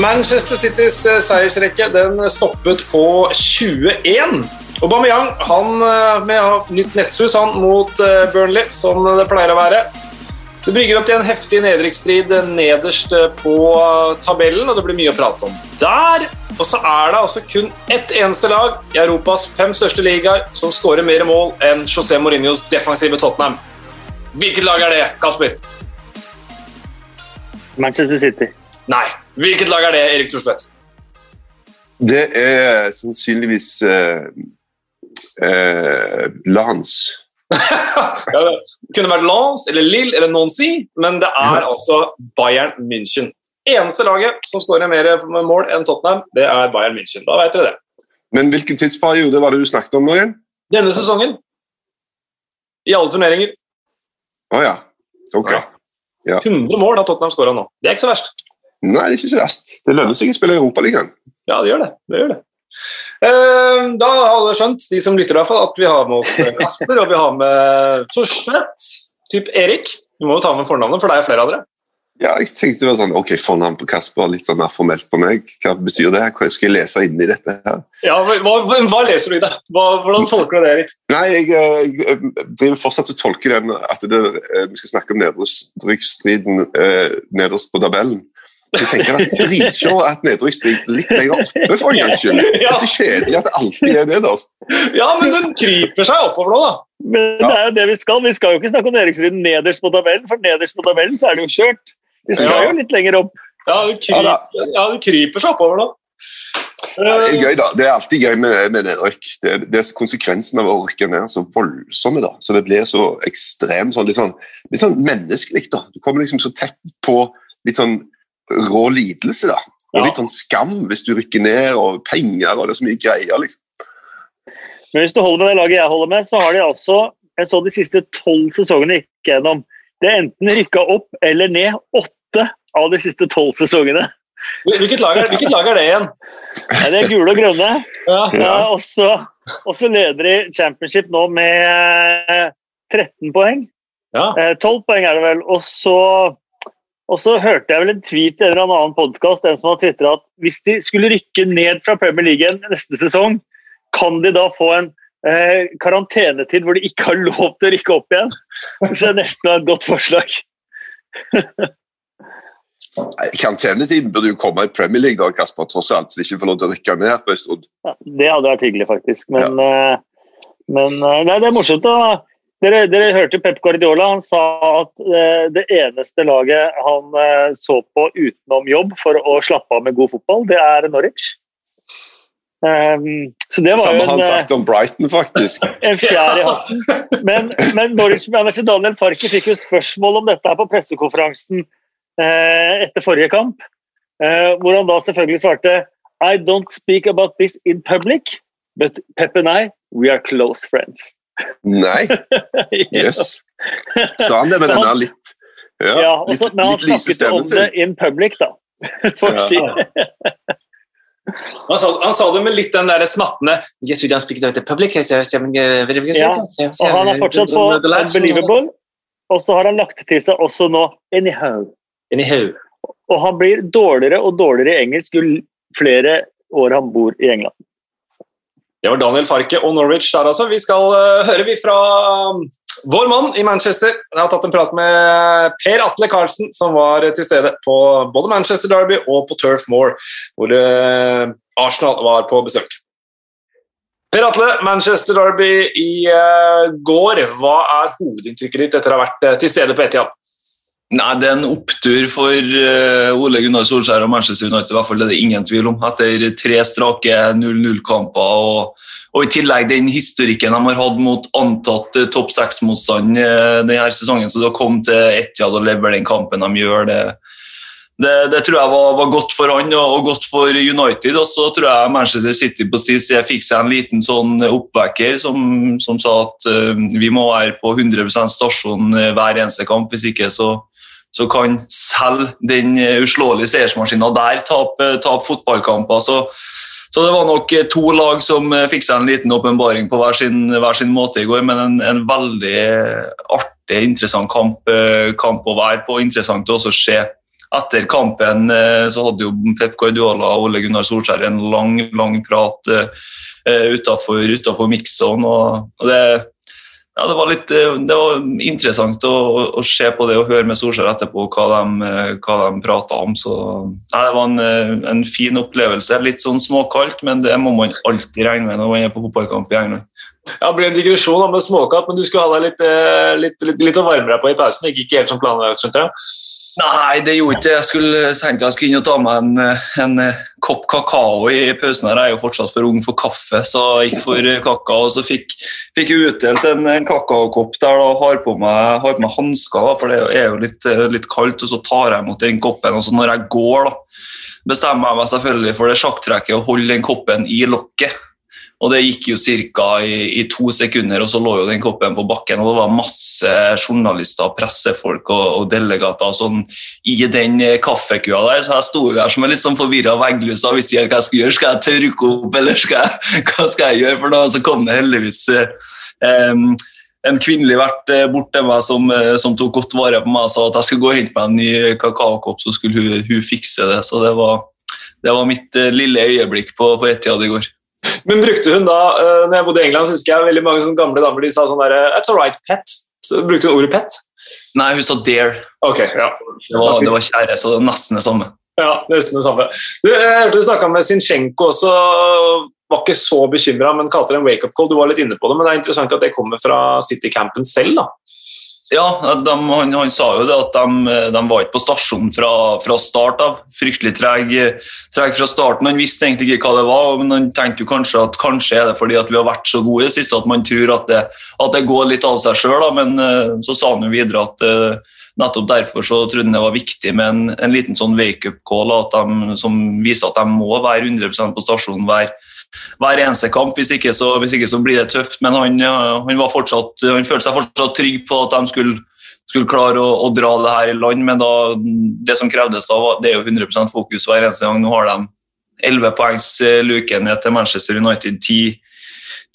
Manchester Citys eh, seiersrekke den stoppet på 21. Aubameyang han eh, med nytt nettsus han mot eh, Burnley, som det pleier å være. Det brygger opp til en heftig nedrykksstrid nederst på tabellen, og det blir mye å prate om der. Og så er det altså kun ett eneste lag i Europas fem største ligaer som skårer mer mål enn José Mourinhos defensive Tottenham. Hvilket lag er det, Kasper? Manchester City. Nei. Hvilket lag er det, Erik Thorstvedt? Det er sannsynligvis eh, eh, Lans. ja, det kunne vært Lens eller Lille eller Nancy, men det er altså Bayern München. Eneste laget som skårer mer mål enn Tottenham, det er Bayern München. Da vet dere det. Men hvilken tidsperiode var det du snakket om nå igjen? Denne sesongen. I alle turneringer. Å oh, ja. Ok. Ja. 100 mål har Tottenham skåra nå. Det er ikke så verst. Nei, det er ikke så verst. Det lønner seg å spille Europaligaen. Ja, det gjør det. det, gjør det. Uh, da har alle skjønt, de som lytter, i hvert fall, at vi har med oss Kasper og vi har med Torstvedt. Typ Erik. Du må jo ta med fornavnet, for det er flere av dere. Ja, jeg tenkte det var sånn, ok, Fornavn på Kasper, litt sånn mer formelt på meg. Hva betyr det? Hva skal jeg lese inni dette? her? Ja, hva, hva, leser du i det? Hva, hvordan tolker du det, Erik? Nei, Jeg, jeg driver fortsatt og tolker den at det, eh, vi skal snakke om nedrykksstriden eh, nederst på tabellen. Jeg tenker at Dritshow er et nedrykksstrid litt lenger oppe, for en gangs skyld. Det er så kjedelig at det alltid er nederst. Ja, men den kryper seg oppover nå, da. Men det er jo det vi skal. Vi skal jo ikke snakke om nedrykksstriden nederst på tabellen, for nederst på tabellen så er det jo kjørt. Vi skal ja. jo litt lenger opp. Ja, du kryper, ja, du kryper seg oppover nå. Ja, det er gøy, da. Det er alltid gøy med, med nedrykk. Det, det, er konsekvensen av å rykke ned så voldsomme. da. Så Det blir så ekstremt sånn, litt sånn, litt sånn menneskelig. da. Du kommer liksom så tett på litt sånn rå lidelse. da. Og litt sånn skam hvis du rykker ned, og penger og det er så mye greier. liksom. Men hvis du holder med det laget jeg holder med, så har de altså jeg så de siste tolv sesongene gikk gjennom. Det er enten rykka opp eller ned åtte av de siste tolv sesongene. Hvilket lag, er, hvilket lag er det igjen? Ja, det er gule og grønne. Ja. Ja, og så leder de championship nå med 13 poeng. Ja. 12 eh, poeng er det vel. Og så og så hørte jeg vel en tweet i en eller annen podkast en som har tvitra at hvis de skulle rykke ned fra Premier League neste sesong, kan de da få en eh, karantenetid hvor de ikke har lov til å rykke opp igjen? Så det er nesten et godt forslag. Karantenetiden burde jo komme i Premier League, da, Kasper, tross alt, så de ikke får lov til å rykke ned på en stund. Ja, det hadde vært hyggelig, faktisk. Men, ja. uh, men uh, nei, det er morsomt. da dere, dere, hørte Pep Guardiola. Han sa at uh, det eneste laget han uh, så på utenom jobb for å slappe av med god fotball, det er Norwich. Um, så det var Samme en, han sagt om Brighton, faktisk. En fjær i hatten. Men, men Norwich-manager Daniel Farke fikk jo spørsmål om dette her på pressekonferansen uh, etter forrige kamp, hvor han da selvfølgelig svarte I don't speak about this in public, but Pep and I, we are close friends. Nei? Jøss. Yes. Sa han det med denne litt ja, ja også, litt, Men han snakket om det in public, da. For å si han sa, han sa, det med litt den der smattende yes, Ja, og han er fortsatt på Unbelievable, og så har han lagt til seg også nå Anyhow. anyhow. Og han blir dårligere og dårligere i engelsk jo flere år han bor i England. Det var Daniel Farke og Norwich der, altså. Vi skal uh, høre vi fra um, vår mann i Manchester. Jeg har tatt en prat med Per Atle Karlsen, som var til stede på både Manchester Derby og på Turf Moor, hvor uh, Arsenal var på besøk. Per Atle, Manchester Derby i uh, går. Hva er hovedinntrykket ditt etter å ha vært til stede på Etiad? Nei, Det er en opptur for uh, Ole Gunnar Solskjær og Manchester United. I hvert fall det er det ingen tvil om. Etter tre strake 0-0-kamper og, og, i tillegg den historikken de har hatt mot antatt uh, topp seks-motstand uh, denne sesongen. Så å komme til Etiad og levere den kampen de gjør, det, det, det tror jeg var, var, godt for han og, godt for United. Og så tror jeg Manchester City på sin side fikk seg en liten sånn oppvekker som, som sa at vi må være på 100% stasjon hver eneste kamp. Hvis ikke så så kan selv den eh, uslåelige seiersmaskina der tape, tape fotballkamper. Så, så, det var nok eh, to lag som eh, fikk seg en liten åpenbaring på hver sin, hver sin, måte i går, men en, en veldig artig, interessant kamp, kamp, å være på. Interessant å også se etter kampen så hadde jo Pep Guardiola og Ole Gunnar Solskjær en lang lang prat utafor mix-zone. Og, og det, ja, det var litt eh, det var interessant å, å, se på det og høre med Solskjær etterpå hva de, eh, hva de prata om. Så ja, Det var en, eh, en, fin opplevelse. Litt sånn småkaldt, men det må man alltid regne med når man er på fotballkamp i England. Ja, Det blir en digresjon med småkaldt, men du skulle ha deg litt, litt, litt, litt å varme deg på i pausen. Det gikk ikke helt som planlagt, skjønte jeg? Nei, det gjorde ikke. Jeg skulle tenkte jeg skulle inn og ta meg en, en, kopp kakao i pausen. her. Jeg er jo fortsatt for ung for kaffe, så jeg gikk for kakao. Så fikk, fikk jeg utdelt en, en kakaokopp der og har på meg, har meg hansker, for det er jo litt, litt, kaldt. og Så tar jeg imot den koppen. og så Når jeg går, da, bestemmer jeg meg selvfølgelig for det sjakktrekket å holde den koppen i lokket. Og det gikk jo ca. I, i, to sekunder, og så lå jo den koppen på bakken. Og det var masse journalister, pressefolk og, og delegater sånn, i den eh, kaffekua der. Så jeg sto der som en litt sånn forvirra vegglus og visste ikke hva jeg skulle gjøre. Skal jeg tørke opp, eller skal jeg, hva skal jeg gjøre? For da så kom det heldigvis um, en kvinnelig vert bort til meg som, som, tok godt vare på meg og sa at jeg skulle gå og hente meg en ny kakaokopp, så skulle hun, hun fikse det. Så det var, det var mitt lille øyeblikk på, på Etiad i går. Men brukte hun da uh, når jeg bodde i England, så husker jeg veldig mange gamle damer de sa sånn der, It's all right, pet. Så brukte hun ordet pet? Nei, hun sa dare. Okay, ja. det, var, det var kjære, så nesten det samme. Ja, nesten det samme. Du, jeg hørte du snakka med Zinchenko også. Var ikke så bekymra, men kalte det en wake-up call. Du var litt inne på det, men det er interessant at det kommer fra City-campen selv. da. Ja, de, han, han, sa jo det at de, de var ikke på stasjonen fra, fra start av. Fryktelig treg, treg, fra starten. Han visste egentlig ikke hva det var, men han tenkte jo kanskje at kanskje er det fordi vi har vært så gode i det siste at man tror at det, at det går litt av seg sjøl. Men uh, så sa han jo videre at uh, nettopp derfor så trodde han det var viktig med en, en liten sånn wake-up call som viser at de må være 100% på stasjonen. hver hver eneste kamp. Hvis ikke så, hvis ikke så blir det tøft. Men han, han, fortsatt, han, følte seg fortsatt trygg på at de skulle, skulle klare å, å, dra det her i land. Men da, det som krevdes da, det er jo 100% fokus hver eneste gang. Nå har de 11 poengs eh, luke ned til Manchester United. 10,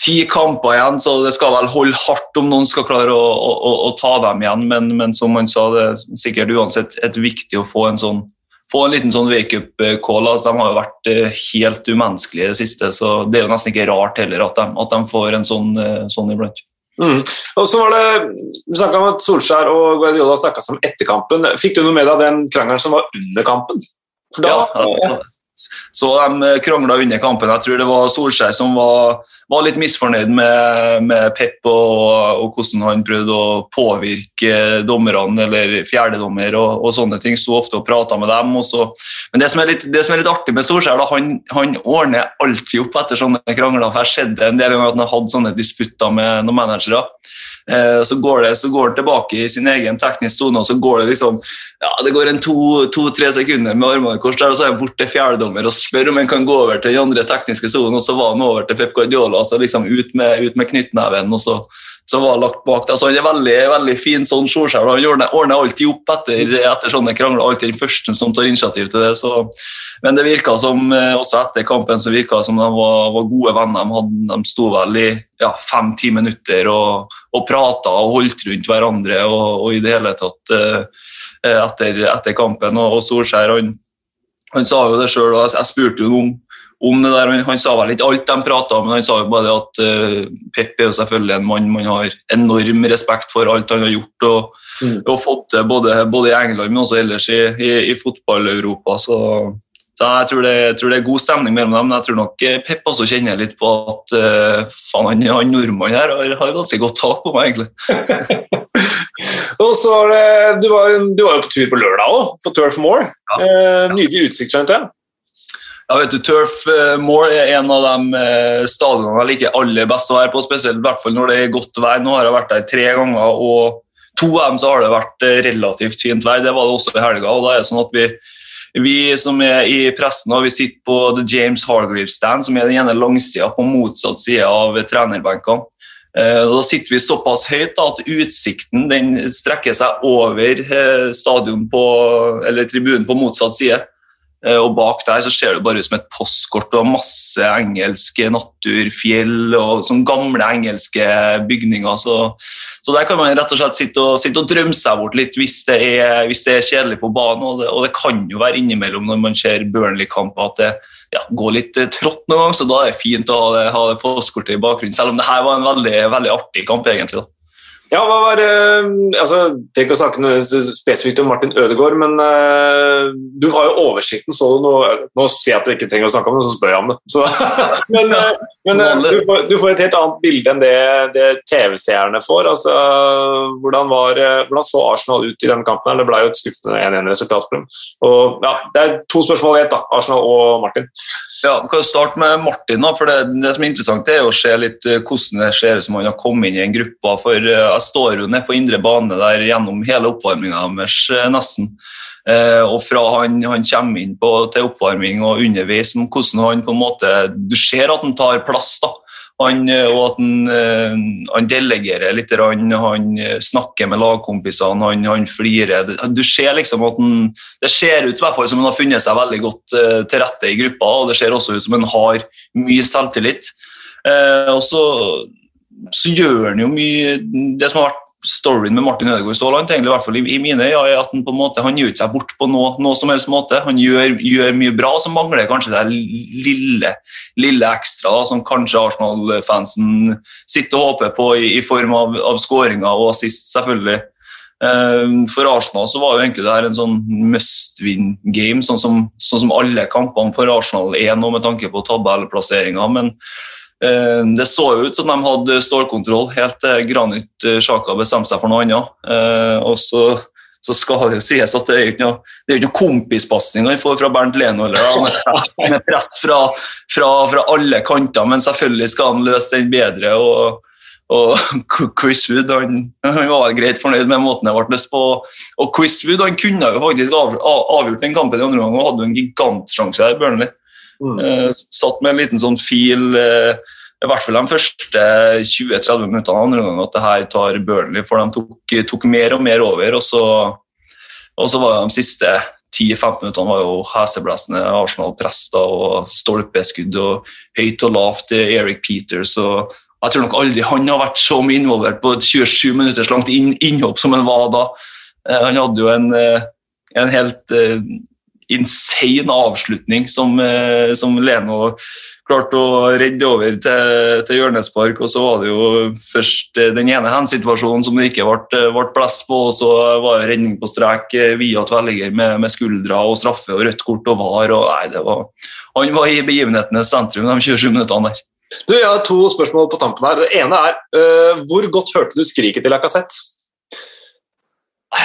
ti kamper igjen, så det skal vel holde hardt om noen skal klare å, å, å ta dem igjen. Men, men, som han sa, det er sikkert uansett et viktig å få en sånn få en liten sånn wake-up-call. at De har jo vært eh, helt umenneskelige i det siste, så det er jo nesten ikke rart heller at de, at de får en sånn, eh, sånn iblant. Mm. Og så var det, Du snakka om at Solskjær og Guardiola snakka om etterkampen. Fikk du noe med deg den krangelen som var under kampen? Da, ja, ja, så de eh, krangla under kampen. Jeg tror det var Solskjær som var, var litt misfornøyd med, med Pep og, og, hvordan han prøvde å påvirke dommerne eller fjerdedommer og, og sånne ting. Sto ofte og prata med dem. Også. Men det som, litt, det som, er litt, artig med Solskjær, da, han, han, ordner alltid opp etter sånne krangler. for Jeg skjedde en del ganger at han hadde sånne disputter med noen managere. Eh, så går, det, så går han tilbake i sin egen teknisk sone, og så går det liksom ja, det går en to-tre to, sekunder med armene i kors, der, og så er han borte fjerdedommer og spør om han kan gå over til den andre tekniske sonen. Og så var han over til Pep Guardiola, altså liksom ut med, ut med knyttneven. og så som var lagt bak. Altså, han er veldig, veldig fin sånn Solskjær. Han ordner, alltid opp etter, etter sånne krangler. Alltid den første som tar initiativ til det. Så, men det virka som, eh, også etter kampen så virka som de var, var gode venner. De, hadde, de sto vel i ja, fem-ti minutter og, og prata og holdt rundt hverandre og, og i det hele tatt uh, etter, etter, kampen. Og, og Solskjær han, han, sa jo det sjøl, og jeg, spurte jo om, om det der. Han, sa vel ikke alt de prata om, men han sa jo bare at uh, Pep er jo selvfølgelig en mann man har enorm respekt for alt han har gjort og, mm. og fått til både, både, i England, men også ellers i, i, i fotball-Europa. så så jeg tror, det, jeg tror, det, er god stemning mellom dem. Men jeg tror nok eh, Pep også kjenner litt på at uh, faen, han, han nordmannen her har, har, ganske godt tak på meg, egentlig. og så var det, du, var, du var jo på tur på lørdag òg, på Turf Moor. Ja. Uh, nydelig utsikt, skjønte jeg. Ja, vet du, Turf Moor er en av de stadionene jeg liker aller best å være på, spesielt i hvert fall når det er godt vær. Nå har jeg vært der tre ganger, og to av dem så har det vært relativt fint vær. Det var det også i helga. og da er det sånn at vi vi som er i pressen, og vi sitter på The James Hargreaves Stand, som er den ene langsida på motsatt side av trenerbenkene. Eh, da sitter vi såpass høyt at utsikten strekker seg over eh, stadion på, eller tribunen på motsatt side. Eh, og bak der så ser det bare ut som et postkort og masse engelske naturfjell og sånne gamle engelske bygninger. Så, så, der kan man rett og slett sitte og, sitte og drømme seg bort litt hvis det, er, hvis det er kjedelig på banen. Og det, og det, kan jo være innimellom når man ser Burnley-kamper at det ja, går litt trått noen gang, så da er det fint å ha det, ha det postkortet i bakgrunnen. Selv om det her var en veldig, veldig artig kamp, egentlig. da. Ja, hva var uh, altså, Tenk å snakke noe spesifikt om Martin Ødegaard, men uh, du har jo oversikten. så du noe, Nå sier jeg at du ikke trenger å snakke om det, så spør jeg om det. Så, men, uh, men du, får, du, får, et helt annet bilde enn det, det TV-seerne får. Altså, hvordan, var, hvordan, så Arsenal ut i denne kampen? Det ble jo et skuffende 1-1-resultat for dem. Og, ja, det er to spørsmål i ett, Arsenal og Martin. Ja, Vi kan starte med Martin. da, for det, det, som er interessant er å se litt eh, hvordan det ser ut som han har kommet inn i en gruppe. for eh, Jeg står jo nede på indre bane der gjennom hele oppvarminga deres, eh, nesten. Og fra han, han kommer inn på, til oppvarming og underveis, hvordan han på en måte Du ser at han tar plass. da, han, eh, og at han, eh, han, delegerer litt, han, han eh, snakker med lagkompisene, han, han flirer. Du ser liksom at han, Det ser ut som han har funnet seg veldig godt til rette i gruppa, og det ser også ut som han har mye selvtillit. og så, så gjør han jo mye Det som har vært storyen med Martin Ødegaard så langt, egentlig, i hvert fall i, i mine øyne, er at han på en måte, han gjør seg bort på noe, noe som helst måte. Han gjør, gjør, mye bra, og så mangler kanskje det lille, lille ekstra da, som kanskje Arsenal-fansen sitter og håper på i, i form av, av skåringer og assist, selvfølgelig. Uh, for Arsenal så var jo egentlig det her en sånn must win game, sånn som, sånn som alle kampene for Arsenal er nå med tanke på tabellplasseringa. Men det så ut som de hadde stålkontroll helt til Granit Sjaka bestemte seg for noe annet. Eh, og så, så skal det jo sies at det er ikke noe, ikke noe kompispasning han får fra Bernt Leno. Eller, med press, med press fra, fra, fra, alle kanter, men selvfølgelig skal han løse den bedre. og og Chris Wood han, han var greit fornøyd med måten det ble løst på. Og Chris Wood han kunne jo faktisk av, avgjort den kampen i andre omgang og hadde jo en gigantsjanse der. Burnley. Uh, satt med en liten sånn fil uh, i hvert fall de første 20-30 minuttene andre gang at det her tar Burnley, for de tok, tok mer og mer over. Og så, og så var de siste 10-15 minuttene var jo heseblesende Arsenal-prester og stolpeskudd og høyt og lavt til Eric Peters. og jeg tror nok aldri han har vært så mye involvert på et 27 minutters langt innhopp som han var da. Eh, han hadde jo en, en helt insane avslutning som, eh, som Leno klarte å redde over til, til hjørnespark. og Så var det jo først eh, den ene handsituasjonen som det ikke ble, ble plass på, og så var det redning på strek eh, via tverrligger med, med skuldra og straffe og rødt kort og var. og nei, det var, Han var i begivenhetenes sentrum de 27 minuttene der. Du, Jeg har to spørsmål på tampen her. Det ene er, uh, Hvor godt hørte du skriket til Lacassette?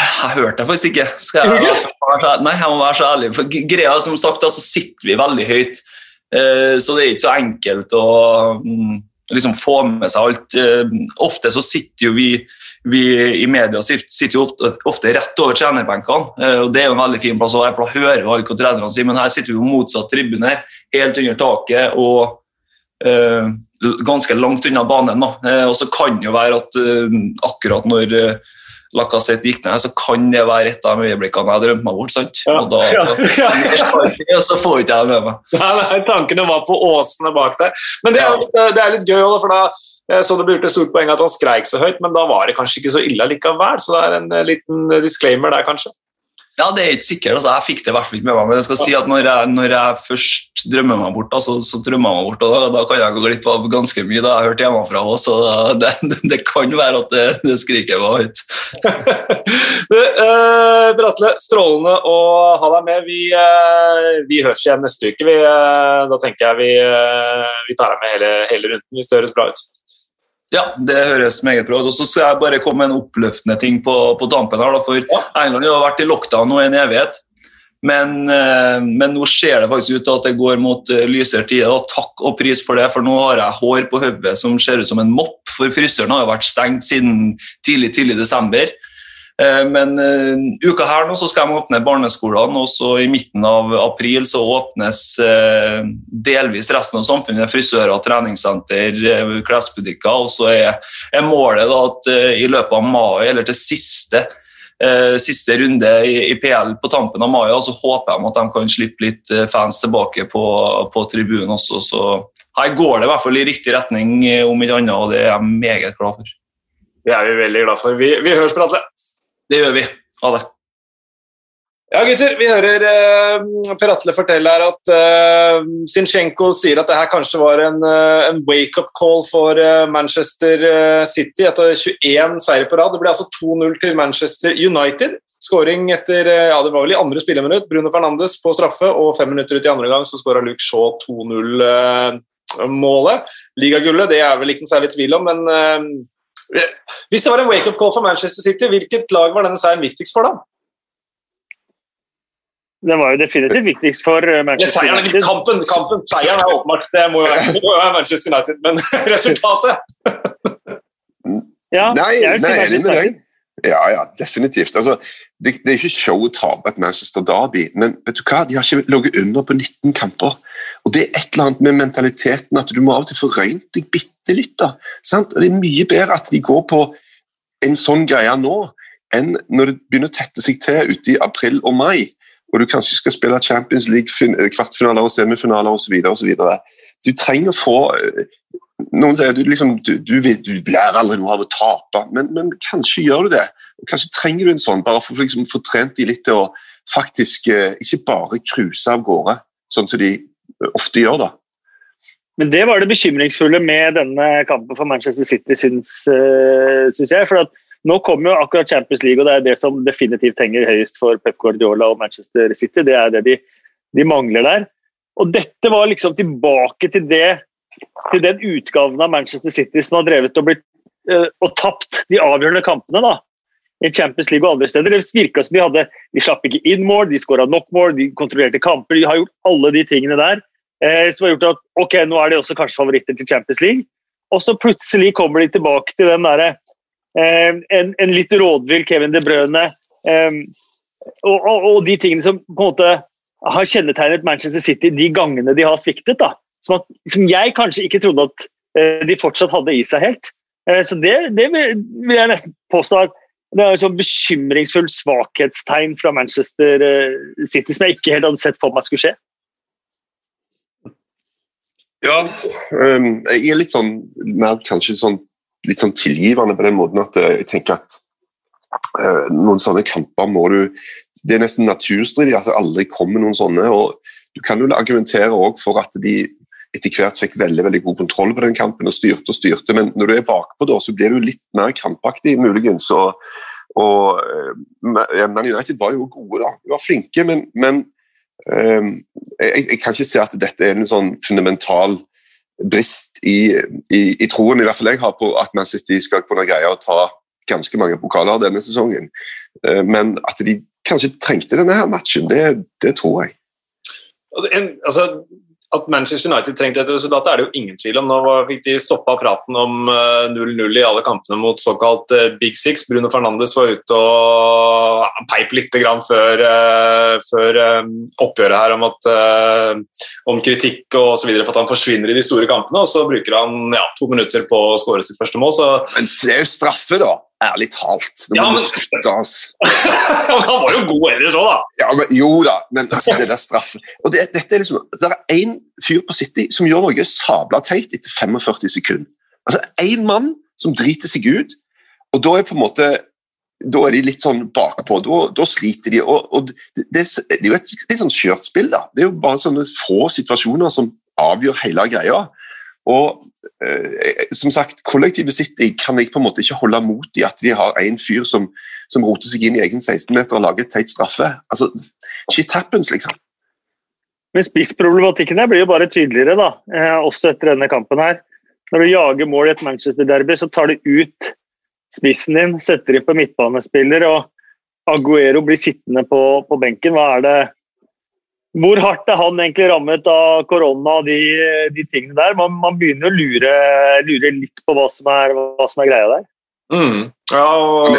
Jeg hørte det faktisk ikke. Skal jeg, altså, nei, jeg må være så ærlig. For greia som sagt, altså, sitter vi veldig høyt, uh, så det er ikke så enkelt å um, liksom få med seg alt. Uh, ofte så sitter jo vi, vi i media sitter jo ofte, ofte rett over trenerbenkene, uh, og det er jo en veldig fin plass å være, for da hører jo alle hva trenerne sier, men her sitter vi på motsatt tribune, helt under taket og ganske langt unna banen. og så kan det jo være at akkurat når Lacassette gikk ned, så kan det være et av de øyeblikkene jeg drømte meg bort. sant? Ja. Og da ja. Ja. så får ikke jeg det med meg. Nei, nei, Tankene var på åsene bak der. Men det er, det er litt gøy, for da jeg så det ble gjort et stort poeng at han skreik så høyt, men da var det kanskje ikke så ille likevel. Så det er en eh, liten disclaimer der, kanskje. Ja, Det er ikke sikkert. altså Jeg fikk det i hvert fall ikke med meg. Men jeg skal si at når jeg, når jeg først drømmer meg bort, så, så drømmer jeg meg bort, og da, da, kan jeg gå glipp av ganske mye. Da jeg har hørt hjemmefra òg, så det, det, det, kan være at det, det skriket var høyt. eh, Bratle, strålende å ha deg med. Vi, eh, vi høres igjen neste uke. Vi, eh, da tenker jeg vi, vi tar deg med hele, hele runden hvis det høres bra ut. Ja, det høres meget bra ut. Og så skal jeg bare komme med en oppløftende ting på, på dampen. her. Da, for. England har vært i lockdown nå i en evighet. Men, eh, men, nå ser det faktisk ut til at det går mot uh, lysere tider. Og takk og pris for det, for nå har jeg hår på hodet som ser ut som en mopp. For frisøren har jo vært stengt siden tidlig tidlig desember. Eh, men uh, uka her nå så skal de åpne barneskolene, og så i midten av april så åpnes uh, delvis resten av samfunnet. Frisører, treningssenter, klesbutikker. Og så er, er målet da at i løpet av mai, eller til siste eh, siste runde i, PL på tampen av mai. Så håper jeg at de kan slippe litt eh, fans tilbake på, på tribunen også. Så her går det i hvert fall i riktig retning, eh, om ikke annet, og det er jeg meget glad for. Det er vi veldig glad for. Vi, vi høres, Pratle. Det gjør vi. Ha det. Ja, gutter. Vi hører eh, Per Atle fortelle her at eh, Sinchenko sier at det her kanskje var en, uh, en wake-up call for eh, Manchester City etter 21 seire på rad. Det ble altså 2-0 til Manchester United. Skåring etter ja, det var vel i andre spilleminutt. Bruno Fernandes på straffe, og fem minutter ut i andre gang så skåra Luke Shaw 2-0-målet. Ligagullet det er vel ikke noe særlig tvil om, men hvis det var en wake-up call for Manchester City, hvilket lag var denne seieren viktigst for, da? Den var jo definitivt viktigst for eh, Manchester ja, United. Kampen, kampen, seieren er åpenbart. Det må jo være, være Manchester United, men resultatet ja, Nei, jeg er enig med deg. Ja, ja, definitivt. Altså, det, det, er ikke show å tape et Manchester Derby, men vet du hva? de har ikke ligget under på 19 kamper. Og Det er et eller annet med mentaliteten at du må av og til få røynt deg bitte litt. da, sant? Og Det er mye bedre at de går på en sånn greie nå, enn når det begynner å tette seg til ute i april og mai og du kanskje skal spille Champions League kvartfinaler og semifinaler osv. Du trenger å få Noen sier du, liksom, du, du, du lærer aldri noe av å tape, men, men, kanskje gjør du det. Kanskje trenger du en sånn, bare for å liksom, få trent de litt til å faktisk eh, ikke bare cruise av gårde, sånn som de ofte gjør. da. Men det var det bekymringsfulle med denne kampen for Manchester City, syns, syns jeg. for at nå kommer jo akkurat Champions League, og det er det som definitivt henger høyest for Pep Guardiola og Manchester City. Det er det de, de mangler der. Og dette var liksom tilbake til, det, til den utgaven av Manchester City som har drevet og, blitt, uh, og tapt de avgjørende kampene da, i Champions League og andre steder. Det virka som de hadde De slapp ikke inn mål, de skåra nok mål, de kontrollerte kamper. De har gjort alle de tingene der uh, som har gjort at ok, nå er de også kanskje favoritter til Champions League. Og så plutselig kommer de tilbake til den derre uh, en, en, litt rådvill Kevin De Brøne og, og, og, de tingene som på en måte har kjennetegnet Manchester City de gangene de har sviktet. da, Som, at, som jeg kanskje ikke trodde at eh, de fortsatt hadde i seg helt. Så det, det vil, jeg nesten påstå at det er et sånn bekymringsfullt svakhetstegn fra Manchester City som jeg ikke helt hadde sett for meg skulle skje. Ja, um, jeg er litt sånn mer kanskje sånn litt sånn tilgivende på den måten at eh, jeg tenker at uh, noen sånne kamper må du Det er nesten naturstridig at det aldri kommer noen sånne. og Du kan jo argumentere også for at de etter hvert fikk veldig veldig god kontroll på den kampen og styrte og styrte, men når du er bakpå, da, så blir du litt mer krampaktig, muligens. og, og uh, Man United var jo gode, da. De var flinke, men, men uh, jeg, jeg, kan ikke se at dette er en sånn fundamental brist i, i, i, troen i hvert fall jeg har på at Man City skal kunne greie å ta ganske mange pokaler denne sesongen. Eh, men at de kanskje trengte denne her matchen, det, det tror jeg. En, altså, at Manchester United trengte et resultat, er det jo ingen tvil om. Nå fikk de stoppa praten om 0-0 uh, i alle kampene mot såkalt uh, Big Six. Bruno Fernandes var ute og uh, peip litt før, før oppgjøret her om, at, om kritikk og så videre for at han forsvinner i de store kampene. Og så bruker han ja, to minutter på å skåre sitt første mål. Så... Men det er jo straffe, da! Ærlig talt. ja, men... slutte, altså. han var jo god ellers òg, da. Ja, men, jo da, men altså, det der straffen Og det, dette er liksom, det er én fyr på City som gjør noe sabla teit etter 45 sekunder. Altså Én mann som driter seg ut, og da er på en måte da er de litt sånn bakpå. Da, da sliter de. og, og det, det, er jo et litt sånn skjørt spill. da. Det er jo bare sånne få situasjoner som avgjør hele greia. Og som sagt, Kollektivet sitt kan jeg på en måte ikke holde mot i at de har en fyr som, som roter seg inn i egen 16-meter og lager teit straffe. Altså, Shit happens, liksom. Men spissproblematikken her blir jo bare tydeligere, da, eh, også etter denne kampen her. Når du jager mål i et Manchester-derby, så tar du ut spissen din, setter inn på midtbanespiller, og Aguero blir sittende på, på benken. Hva er det hvor hardt er han egentlig rammet av korona og de, de, tingene der? Man, man begynner å lure, lure, litt på hva som er, hva som er greia der. Mm. Ja, og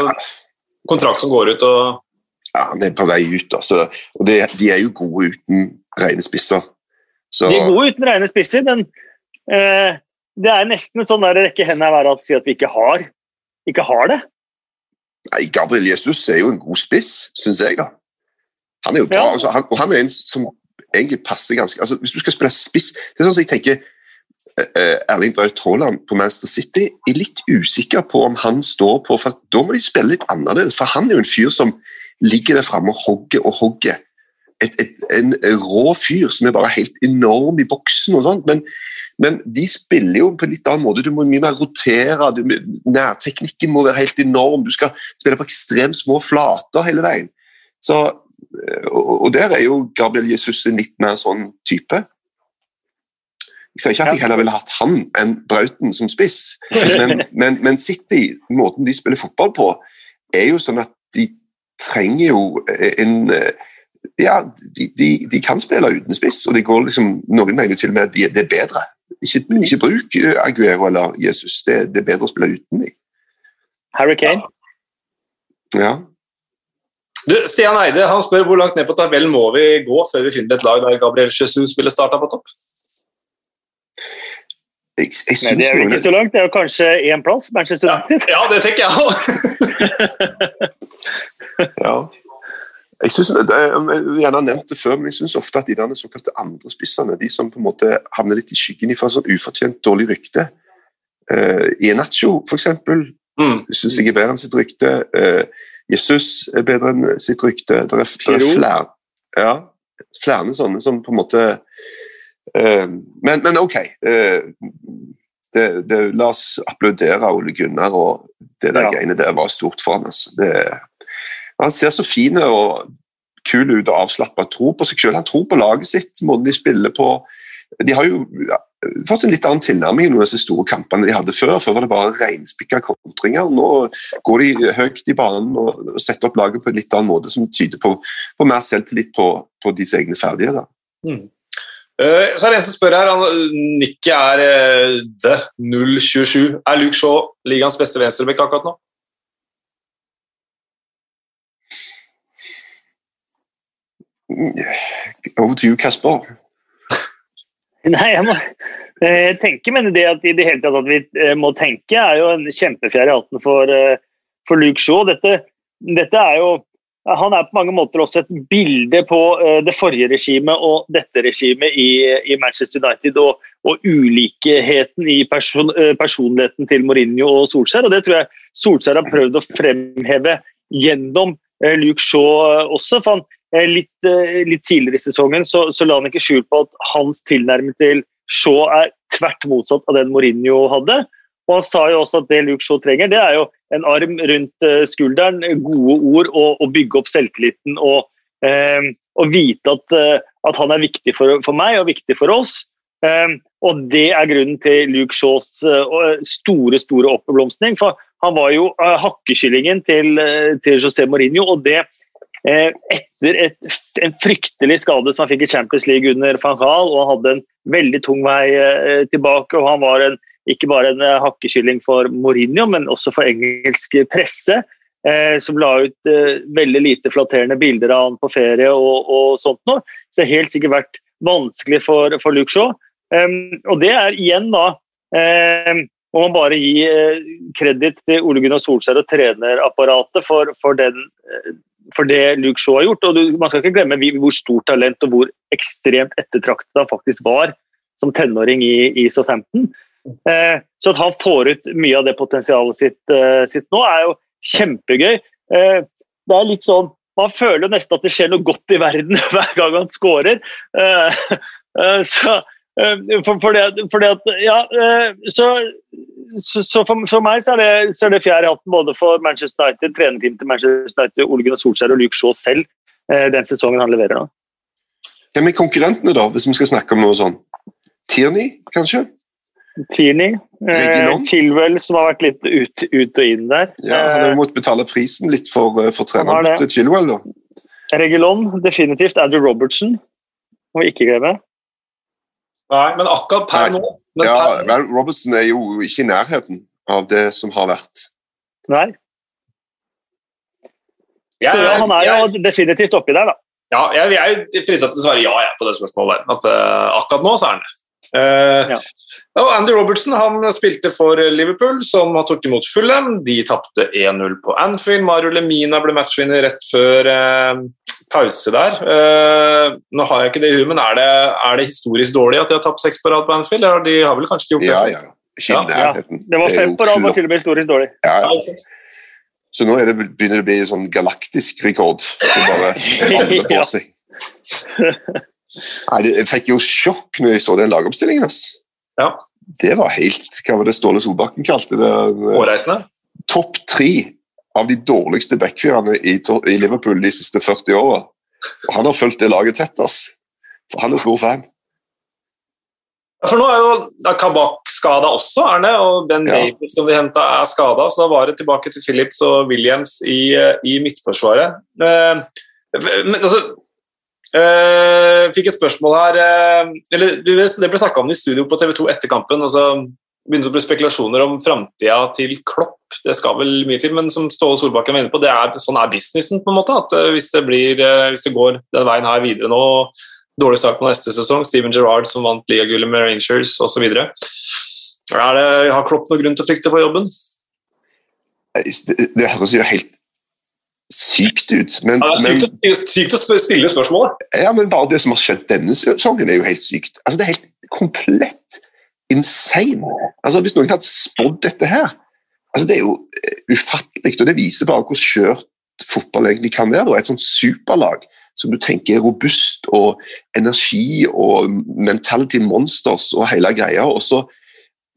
kontrakt som går ut og Ja, han er på vei ut, altså. Og det, de er jo gode uten rene spisser. Så... De er gode uten rene spisser, men eh, det er nesten sånn der rekke hendene i været å si at vi ikke har, ikke har det. Nei, Gabriel Jesus er jo en god spiss, syns jeg, da. Han er jo bra, ja. altså, han, og han er en som egentlig passer ganske altså, Hvis du skal spille spiss Det er sånn som jeg tenker uh, Erling Braut Haaland på Manchester City er litt usikker på om han står på for Da må de spille litt annerledes, for han er jo en fyr som ligger der framme og hogger og hogger. Et, et, en rå fyr som er bare helt enorm i boksen og sånt. Men, men, de spiller jo på en litt annen måte. Du må mye mer rotere. Du, nærteknikken må være helt enorm. Du skal spille på ekstremt små flater hele veien. Så og, og der er jo Gabriel Jesus en litt mer sånn type. Jeg sier ikke at jeg heller ville hatt han enn Brauten som spiss, men, men, men, City, måten de spiller fotball på, er jo sånn at de trenger jo en Ja, de, de, de kan spille uten spiss, og det går liksom, noen mener til og med at de, det er bedre. Ikke, ikke bruk Aguero eller Jesus, det, det, er bedre å spille uten dem. Harry Kane. Ja. Du, Stian Eide han spør hvor langt ned på tabellen må vi gå før vi finner et lag der Gabriel Jesus ville starta på topp? Jeg, jeg Nei, det er jo ikke så langt. Det er jo kanskje én plass, Manchester United. Ja, ja det tenker jeg òg. ja. Jeg synes, jeg gjerne har nevnt det før, men jeg syns ofte at de der såkalte andre spissene, de som på en måte havner litt i skyggen for sånn ufortjent dårlig rykte uh, eh, Enacho, for eksempel, mm. syns jeg er bedre enn sitt rykte. Uh, Jesus er bedre enn sitt rykte. Det er, det er flere, ja, flere sånne som på en måte uh, men, men, OK. Uh, det, det, la oss applaudere Ole Gunnar, og det der ja. greiene der var stort for ham. Altså. han ser så fin og kul ut og avslappa. Tror på seg selv. Han tror på laget sitt, måten de spiller på. De har jo fått en litt annen tilnærming i noen av disse store kampene de hadde før. Før var det bare reinspikka kontringer. Nå går de høyt i banen og setter opp laget på en litt annen måte, som tyder på, på mer selvtillit på, på deres egne ferdigheter. Mm. Uh, så er det en som spør her, Nikki er uh, the 027. Er Luke Shaw ligaens beste venstrebekk akkurat nå? Over til you, Kasper. Nei, jeg må jeg tenke, men det at i det hele tatt at vi eh, må tenke, er jo en kjempefjær i hatten for, eh, for Luke Shaw. Dette, dette, er jo Han er på mange måter også et bilde på eh, det forrige regimet og dette regimet i, i Manchester United, og, og ulikheten i person, eh, personligheten til Mourinho og Solskjær. og Det tror jeg Solskjær har prøvd å fremheve gjennom eh, Luke Shaw også. for han Eh, litt, eh, litt, tidligere i sesongen så, så, la han ikke skjul på at hans tilnærming til Shaw er tvert motsatt av den Mourinho hadde. Og Han sa jo også at det Luke Shaw trenger, det er jo en arm rundt eh, skulderen, gode ord og, å bygge opp selvtilliten og, eh, og vite at, at, han er viktig for, for, meg og viktig for oss. Eh, og Det er grunnen til Luke Shaws store store oppblomstring. For han var jo hakkekyllingen til, til José Mourinho, og det Eh, etter et, en fryktelig skade som han fikk i Champions League under van Gaal, og han hadde en veldig tung vei eh, tilbake. og Han var en, ikke bare en eh, hakkekylling for Mourinho, men også for engelsk presse. Eh, som la ut eh, veldig lite flatterende bilder av han på ferie og, og sånt noe. Så det har helt sikkert vært vanskelig for, for Luke Shaw. Og det er igjen da må man bare gi kreditt til Ole Gunnar Solskjær og trenerapparatet for, for den for det Luke Shaw har gjort. og du, Man skal ikke glemme hvor stort talent og hvor ekstremt ettertraktet han faktisk var som tenåring i, i Southampton. Eh, så at han får ut mye av det potensialet sitt, eh, sitt nå, er jo kjempegøy. Eh, det er litt sånn Man føler jo nesten at det skjer noe godt i verden hver gang han scorer. Eh, eh, så Eh, for, for, det, for det at, ja, eh, så, så, så for, for, meg så er det, så er det fjerde i hatten både for Manchester United, trenerteamet til Manchester United, Ole Gunnar Solskjær og Luke Shaw selv eh, den sesongen han leverer nå. Hvem er konkurrentene, da, hvis vi skal snakke om noe sånn? Tierney, kanskje? Tierney. Eh, Chilwell, som har vært litt ut, ut og inn der. Ja, Han har måttet betale prisen litt for, for treneren til Chilwell, da. Regulon, definitivt. Andrew Robertson, må vi ikke glemme. Nei, men akkurat per nå Ja, per... Robertson er jo ikke i nærheten av det som har vært. Nei. Jeg, Så han er jo jeg, definitivt oppi der, da. Ja, jeg, jeg er fristet til å svare ja jeg, på det spørsmålet. At uh, akkurat nå så er han det. Uh, ja. Og Andy Robertson han spilte for Liverpool, som har tok imot Fulham. De tapte 1-0 på Anfield. Mario Lemina ble matchvinner rett før uh, pause der. Uh, nå har jeg ikke det i huet, men er det, er det, historisk dårlig at de har tapt seks på rad på Anfield? Eller de har vel kanskje ikke gjort det? Ja, ja. Ja. ja. Det var fem på rad, var til og med historisk dårlig. Ja, ja. Så nå det, begynner det å bli sånn galaktisk rekord. Bare på seg. Nei, jeg fikk jo sjokk når jeg så den lagoppstillingen. Altså. Ja. Det var helt Hva var det Ståle Solbakken kalte det? Hårreisende? Topp tre av de dårligste backfirene i, i, Liverpool de siste 40 åra. Og han har fulgt det laget tett, ass. For han er stor fan. For nå er jo Kabak skada også, Erne, og Ben ja. Davies som de henta, er skada. Så da var det tilbake til Phillips og Williams i, i midtforsvaret. Eh, men altså eh, Fikk et spørsmål her eh, eller Det ble snakka om det i studio på TV 2 etter kampen. altså begynte å bli spekulasjoner om framtida til Klopp. Det skal vel mye til, men som Ståle Solbakken var inne på, det er, sånn er businessen. på en måte, at hvis det, blir, hvis det går den veien her videre nå, dårlig start på neste sesong. Steven Gerrard som vant ligagullet med Rangers osv. Har Klopp noen grunn til å frykte for jobben? Det, det høres jo helt sykt ut. Men, ja, det er sykt, men, sykt, å stille spørsmål. Ja, men bare det som har skjedd denne sesongen, er jo helt sykt. Altså, det er helt komplett insane. Altså, Hvis noen hadde spådd dette her altså, Det er jo eh, ufattelig, og det viser bare hvor skjørt fotball egentlig kan være. Et sånt superlag som du tenker er robust og energi og mentality monsters og hele greia, og så,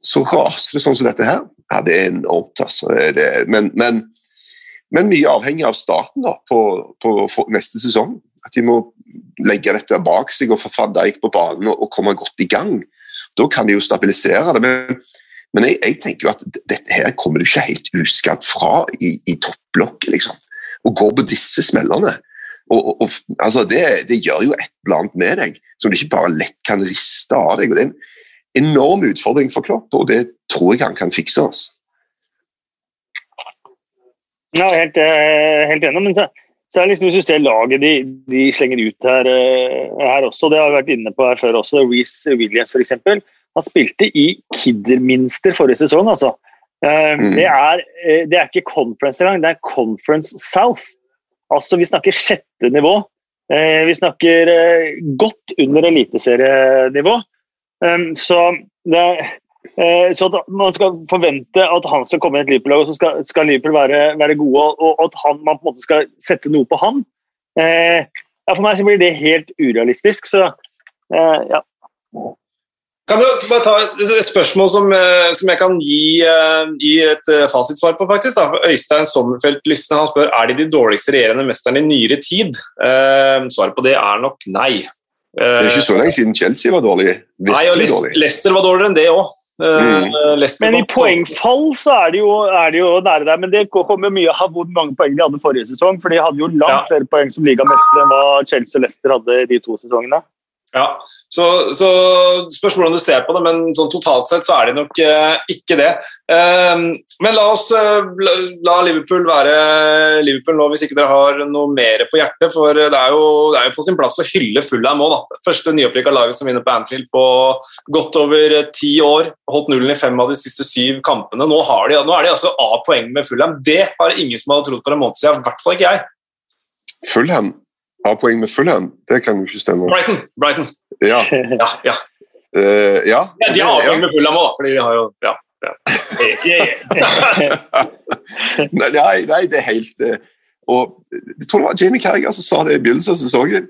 så raser det sånn som dette her. Ja, det er enormt, altså. Det, men, men, men, mye avhengig av starten da, på, på neste sesong. At de må legge dette bak seg og få van Dijk på banen og, og, komme godt i gang. Da kan de jo stabilisere det. Men, men jeg, jeg, tenker jo at dette her kommer du ikke helt uskadd fra i, i topplokket, liksom. Og går på disse smellene. Og, og, altså det, det, gjør jo et eller annet med deg som du ikke bare lett kan riste av deg. og Det er en enorm utfordring for Klopp, og det tror jeg han kan fikse. oss. Ja, helt, eh, helt enig. Men så, så er liksom, hvis du ser laget de, de slenger ut her, eh, her, også, det har vi vært inne på her før også, Reece Williams f.eks. Han spilte i Kidderminster forrige sesong. altså. Eh, mm. Det, er, det er ikke conference engang, det er Conference South. Altså, vi snakker sjette nivå. Eh, vi snakker eh, godt under eliteserienivå. Så, det, eh, så at man skal forvente at han skal komme i et Liverpool-lag, og så skal, skal Liverpool være, være, gode, og, at han, man på en måte skal sette noe på han. Ja, for meg så blir det helt urealistisk. Så ja. Kan du bare ta et spørsmål som, eh, som jeg kan gi, uh, gi et fasitsvar på? faktisk. Da. Øystein Sommerfelt Lysne han spør er de de dårligste regjerende mesterne i nyere tid. Eh, svaret på det er nok nei. det er ikke så lenge siden Chelsea var dårlig. Nei, og dårlig. Leicester var dårligere enn det òg. Mm. Men i poengfall så er de, jo, er de jo nære der. Men det kommer mye av hvor mange poeng de hadde forrige sesong. For de hadde jo langt ja. flere poeng som ligamestere enn hva Chelsea og Leicester hadde de to sesongene. Ja, så, så spørs hvordan du ser på det, men sånn totalt sett så er de nok uh, ikke det. Uh, men la oss uh, la Liverpool være Liverpool nå, hvis ikke dere har noe mer på hjertet. For det er jo, det er jo på sin plass å hylle Fulham òg, da. Første nyopprykka laget som vinner på Anfield på godt over ti år. Holdt nullen i fem av de siste syv kampene. Nå, de, nå er de altså A-poeng med Fulham. Det har ingen som hadde trodd for en måned siden, i hvert fall ikke jeg. Fulham har poeng med Fulham, det kan jo ikke stemme. Brighton. Brighton. Ja. ja, ja. Uh, ja. ja de har poeng med Fulham òg, fordi de har jo ja. nei, nei, det er helt uh, Og Jeg tror det var Jamie Carriger som sa det i begynnelsen av sesongen.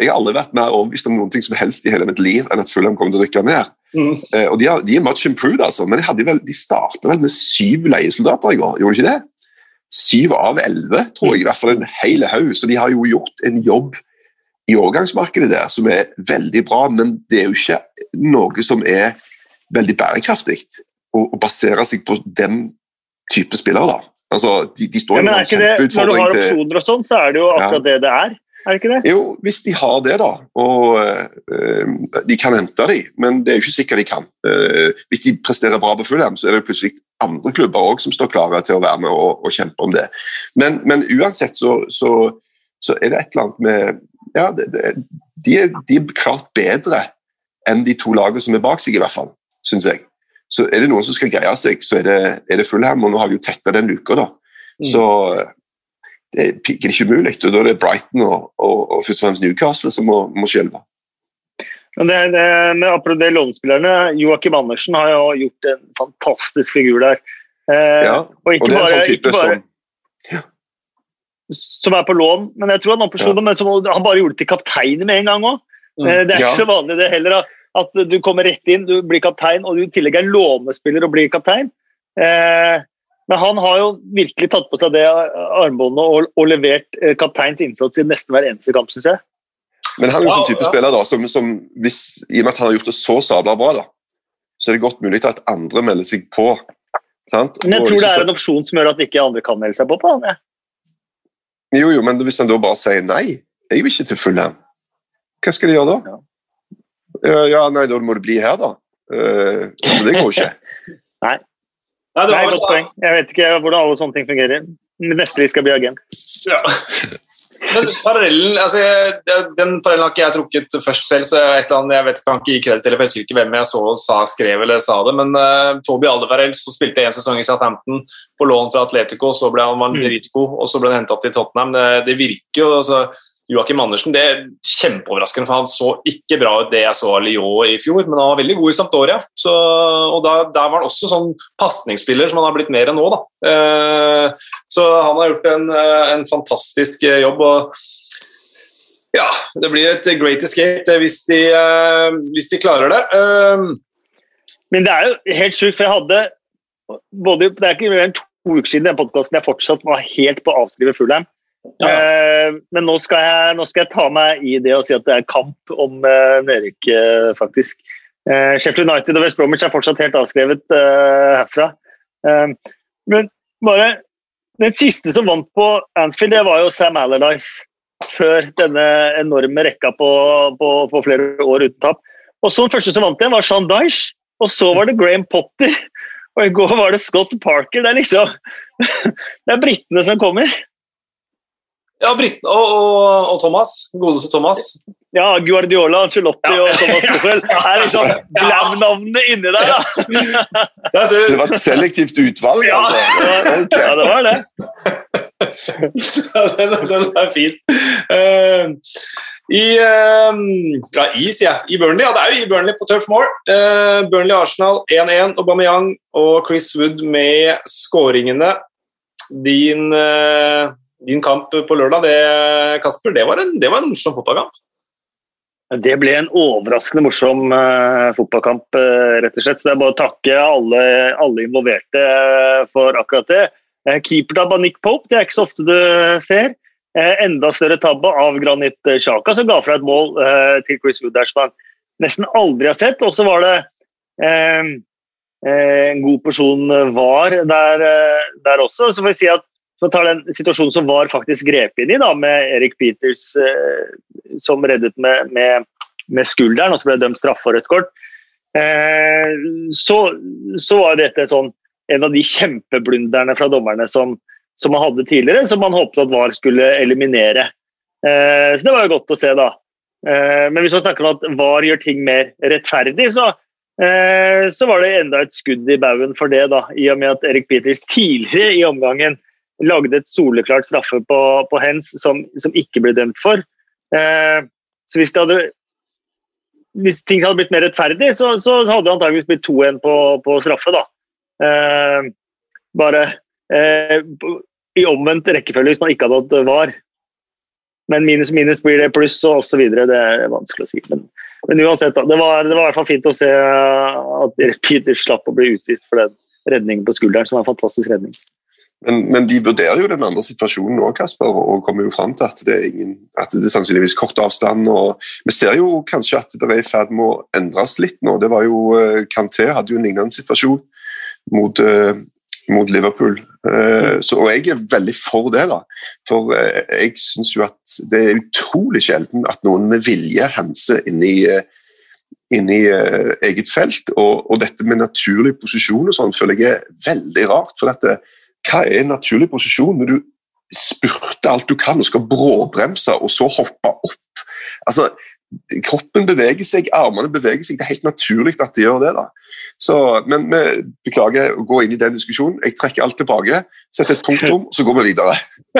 Jeg har aldri vært mer overbevist om noen ting som helst i hele mitt liv enn at Fulham kommer til å rykke ned. Mm. Uh, og de, har, de, er much improved, altså, men de, vel, de starta vel med syv leiesoldater i går, gjorde de ikke det? Syv av elleve, tror jeg, i hvert fall en hel haug. Så de har jo gjort en jobb i overgangsmarkedet der som er veldig bra, men det er jo ikke noe som er veldig bærekraftig å, å basere seg på den type spillere. da. Altså, de, de står ja, men er ikke det, Når du har opsjoner og sånn, så er det jo akkurat ja. det det er. Er det ikke det? Jo, hvis de har det, da. Og øh, de kan hente dem, men det er jo ikke sikkert de kan. Uh, hvis de presterer bra på Fulham, så er det plutselig andre klubber også som står klare til å være med og, og kjempe om det. Men, men uansett så, så, så, er det et eller annet med Ja, det, det, de, er, de, er, klart bedre enn de to lagene som er bak seg, i hvert fall, syns jeg. Så er det noen som skal greie seg, så er det, er det Fulham, og nå har vi jo tetta den luka, da. Mm. Så det er ikke umulig. Og da er det Brighton og, og, og først og fremst Newcastle som må, må skjelve. Men det, det, med apropos det lånespillerne, Joakim Andersen har jo gjort en fantastisk figur der. Eh, ja, og, og det er en sånn type bare, som ja. Som er på lån, men jeg tror han ja. men som, han bare gjorde det til kaptein med en gang òg. Mm. Eh, det er ikke ja. så vanlig det heller, at du kommer rett inn, du blir kaptein, og du i tillegg er lånespiller og blir kaptein. Eh, men han har jo virkelig tatt på seg det armbåndet og, og levert eh, kapteins innsats i nesten hver eneste kamp, syns jeg. Men han er jo sånn type ja. spiller da, som, som hvis, i og med at han har gjort det så sabla bra, da, så er det godt mulig at andre melder seg på. Sant? Men jeg tror det er en opsjon som gjør at ikke andre kan melde seg på på han. Ja. Jo, jo, men hvis han da bare sier nei, jeg vil ikke til Fulham, hva skal de gjøre da? Ja, ja nei, da må du bli her, da. Uh, så det går jo ikke. nei. Nei, det var, godt poeng. Jeg vet ikke hvordan alle sånne ting fungerer. Neste vi skal bli agent. Ja. Men parallellen, altså, Den parallellen har ikke jeg trukket først selv, så eller annet, jeg vet kan ikke gi kreditt til, for jeg husker ikke hvem jeg så sa, skrev eller sa det. Men uh, Toby Aldevarell så spilte en sesong i Southampton på lån fra Atletico, så ble han var mm. og så ble han hentet til Tottenham. Det, det virker jo altså, Joakim Andersen det er kjempeoverraskende, for han så ikke bra ut det jeg så av Lyon i fjor, men han var veldig god i Sampdoria. Så, og da, Der var han også sånn pasningsspiller som han har blitt mer enn nå. Da. Eh, så han har gjort en, eh, en fantastisk eh, jobb. og ja, det blir et great escape hvis de, uh, hvis de klarer det. Uh, Men det er jo helt sjukt, for jeg hadde både, Det er ikke mer enn to uker siden den podkasten jeg fortsatt var helt på å avskrive Fulheim. Ja. Uh, men nå skal, jeg, nå skal, jeg, ta meg i det og si at det er kamp om uh, nedrykk, uh, faktisk. Sheffield United og West Bromwich er fortsatt helt avskrevet herfra. men bare Den siste som vant på Anfield, det var jo Sam Allardyce. Før denne enorme rekka på, på, på flere år uten tap. Og så Den første som vant igjen, var Sean Dyche. Og så var det Graham Potter. Og i går var det Scott Parker. Det er liksom Det er britene som kommer. Ja, Britten og, og, og, Thomas. Godeste Thomas. Ja, Guardiola, Angelotti ja. og Thomas Tuchel er liksom glam-navnene inni der, da. det var et selektivt utvalg, ja. altså. Okay. Ja, det var det. ja, den, den, er fin. Uh, I uh, ja, i, sier jeg. I Burnley. Ja, det er jo i Burnley på Turf Moor. Uh, Burnley-Arsenal 1-1. Aubameyang og Chris Wood med skåringene. Din uh, din kamp på lørdag, det, Kasper, det var en, det var en morsom fotballkamp? Det ble en overraskende morsom uh, fotballkamp, uh, rett og slett. Så det er bare å takke alle, alle involverte uh, for akkurat det. Uh, Keepertabbe av Nick Pope, det er ikke så ofte du ser. enda større tabbe av Granit Xhaka, som ga fra et mål til Chris Wood som han nesten aldri har sett. Og så var det en god porsjon var der, der også. Så får vi si at så tar den situasjonen som var faktisk grep inn i, da, med Erik Peters eh, som reddet med, med, med, skulderen, og så ble dømt straffe og rødt kort. Eh, så, så, var dette sånn, en av de kjempeblunderne fra dommerne som, som, man hadde tidligere, som man håpet at VAR skulle eliminere. Eh, så det var jo godt å se, da. Eh, men hvis man snakker om at VAR gjør ting mer rettferdig, så, eh, så var det enda et skudd i baugen for det, da, i og med at Erik Peters tidligere i omgangen lagde et soleklart straffe på, på Hens som, som, ikke ble dømt for. Eh, så hvis, hadde, hvis, ting hadde blitt mer rettferdig, så, så hadde det antageligvis blitt 2-1 på, på, straffe. da. Eh, bare eh, i omvendt rekkefølge hvis man ikke hadde hatt VAR. Men minus minus blir det pluss og osv. Det er vanskelig å si. Men, men uansett, da, det var, det var, i hvert fall fint å se at Peter slapp å bli utvist for den redningen på skulderen, som var en fantastisk redning. Men, men, de vurderer jo den andre situasjonen òg, Kasper, og kommer jo fram til at det er, ingen, at det er sannsynligvis kort avstand. og Vi ser jo kanskje at det er i ferd med å endres litt nå. Det var jo, eh, Kanté hadde jo en lignende situasjon mot, uh, mot Liverpool. Uh, så, og jeg er veldig for det. da. For jeg syns jo at det er utrolig sjelden at noen med vilje henser inn i inni uh, eget felt. Og, og, dette med naturlig posisjon og sånn føler jeg er veldig rart. for dette hva er en naturlig posisjon når du spurter alt du kan og skal bråbremse og så hoppe opp? Altså, kroppen beveger seg, armene beveger seg. Det er helt naturlig at de gjør det. da. Så, men vi beklager å gå inn i den diskusjonen. Jeg trekker alt tilbake, setter et punktum, så går vi videre.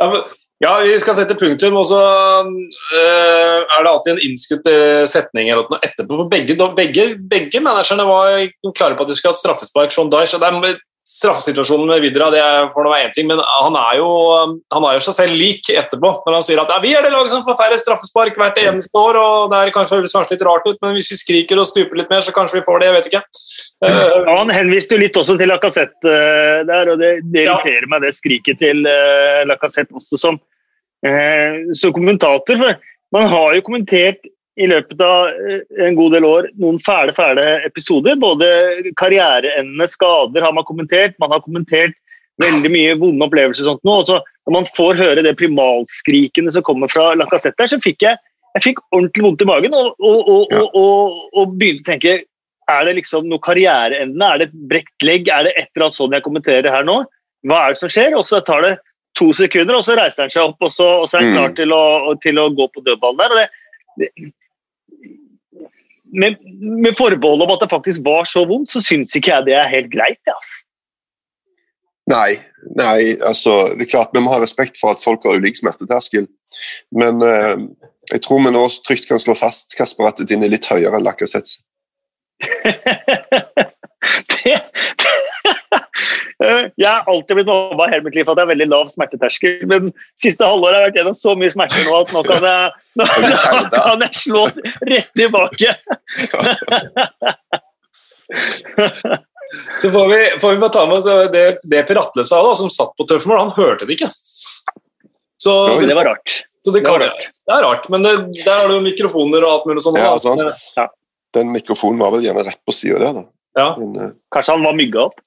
ja, men ja, vi skal sette punktum, og så uh, er det alltid en innskutt uh, setning eller noe etterpå. Begge, begge, begge managerne var klare på at de skulle ha straffespark. Sean Dyche, det er Straffesituasjonen med Vidra det får være én ting, men han er, jo, han er jo seg selv lik etterpå. Når han sier at ja, vi er det laget som får færre straffespark hvert eneste år, og det er kanskje høres litt rart ut, men hvis vi skriker og stuper litt mer, så kanskje vi får det. Jeg vet ikke. Uh, ja, han henviste jo litt også til Lacassette der, og det, det irriterer ja. meg, det skriket til Lacassette også som Eh, så kommentator for Man har jo kommentert i løpet av eh, en god del år noen fæle, fæle episoder. Både karriereendende skader har man kommentert, man har kommentert veldig mye vonde opplevelser. og sånt nå, og så Når man får høre det primalskrikene som kommer fra Lacassette, så fikk jeg, jeg fikk ordentlig vondt i magen og, og, og, og, begynte å tenke er det liksom noe karriereendende? Er det et brekt legg? Er det et eller annet sånn jeg kommenterer her nå? Hva er det som skjer? Og så tar det to sekunder, og så reiser han seg opp, og så, og så er han klar mm. til å, til å, gå på dødballen der. Det, det, med, med forbehold om at det faktisk var så vondt, så syns ikke jeg det er helt greit. Altså. Nei, nei, altså det er klart vi må ha respekt for at folk har ulik smerteterskel. Men eh, jeg tror vi nå trygt kan slå fast Kasper, at din er litt høyere enn Lacassette. det, Eh, jeg har alltid blitt mobba hele mitt liv for at jeg har veldig lav smerteterskel, men siste halvåret har jeg vært gjennom så mye smerter nå at nå kan jeg, nå, nå kan jeg slå rett tilbake. Så får vi, får vi bare ta med det, det Per Atle sa, da, som satt på tøffmål, han hørte det ikke. Så, det var rart. Så det, kan, det, rart. det er rart, men det, der har du mikrofoner og alt mulig sånt. Ja, sant. Ja. Den mikrofonen var vel gjerne rett på sida der, da. Ja. Men, uh... Kanskje han var mygga opp?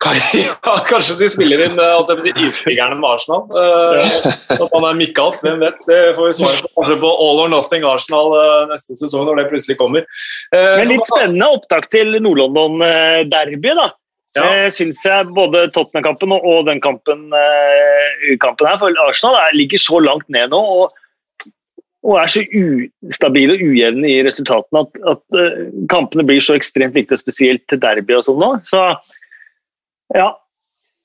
Ja, kanskje de spiller inn uh, si, iskrigerne med Arsenal. Uh, at han er mikka opp, hvem vet. Det får vi svare på på All or Nothing Arsenal uh, neste sesong når det plutselig kommer. Men litt spennende opptak til Nord-London-derby, da. Ja. Syns jeg både Tottenham-kampen og, den kampen, kampen her for Arsenal er, ligger så langt ned nå. og og er så ustabile og ujevne i resultatene at, at kampene blir så ekstremt viktige, spesielt til derby og sånn nå. Så ja.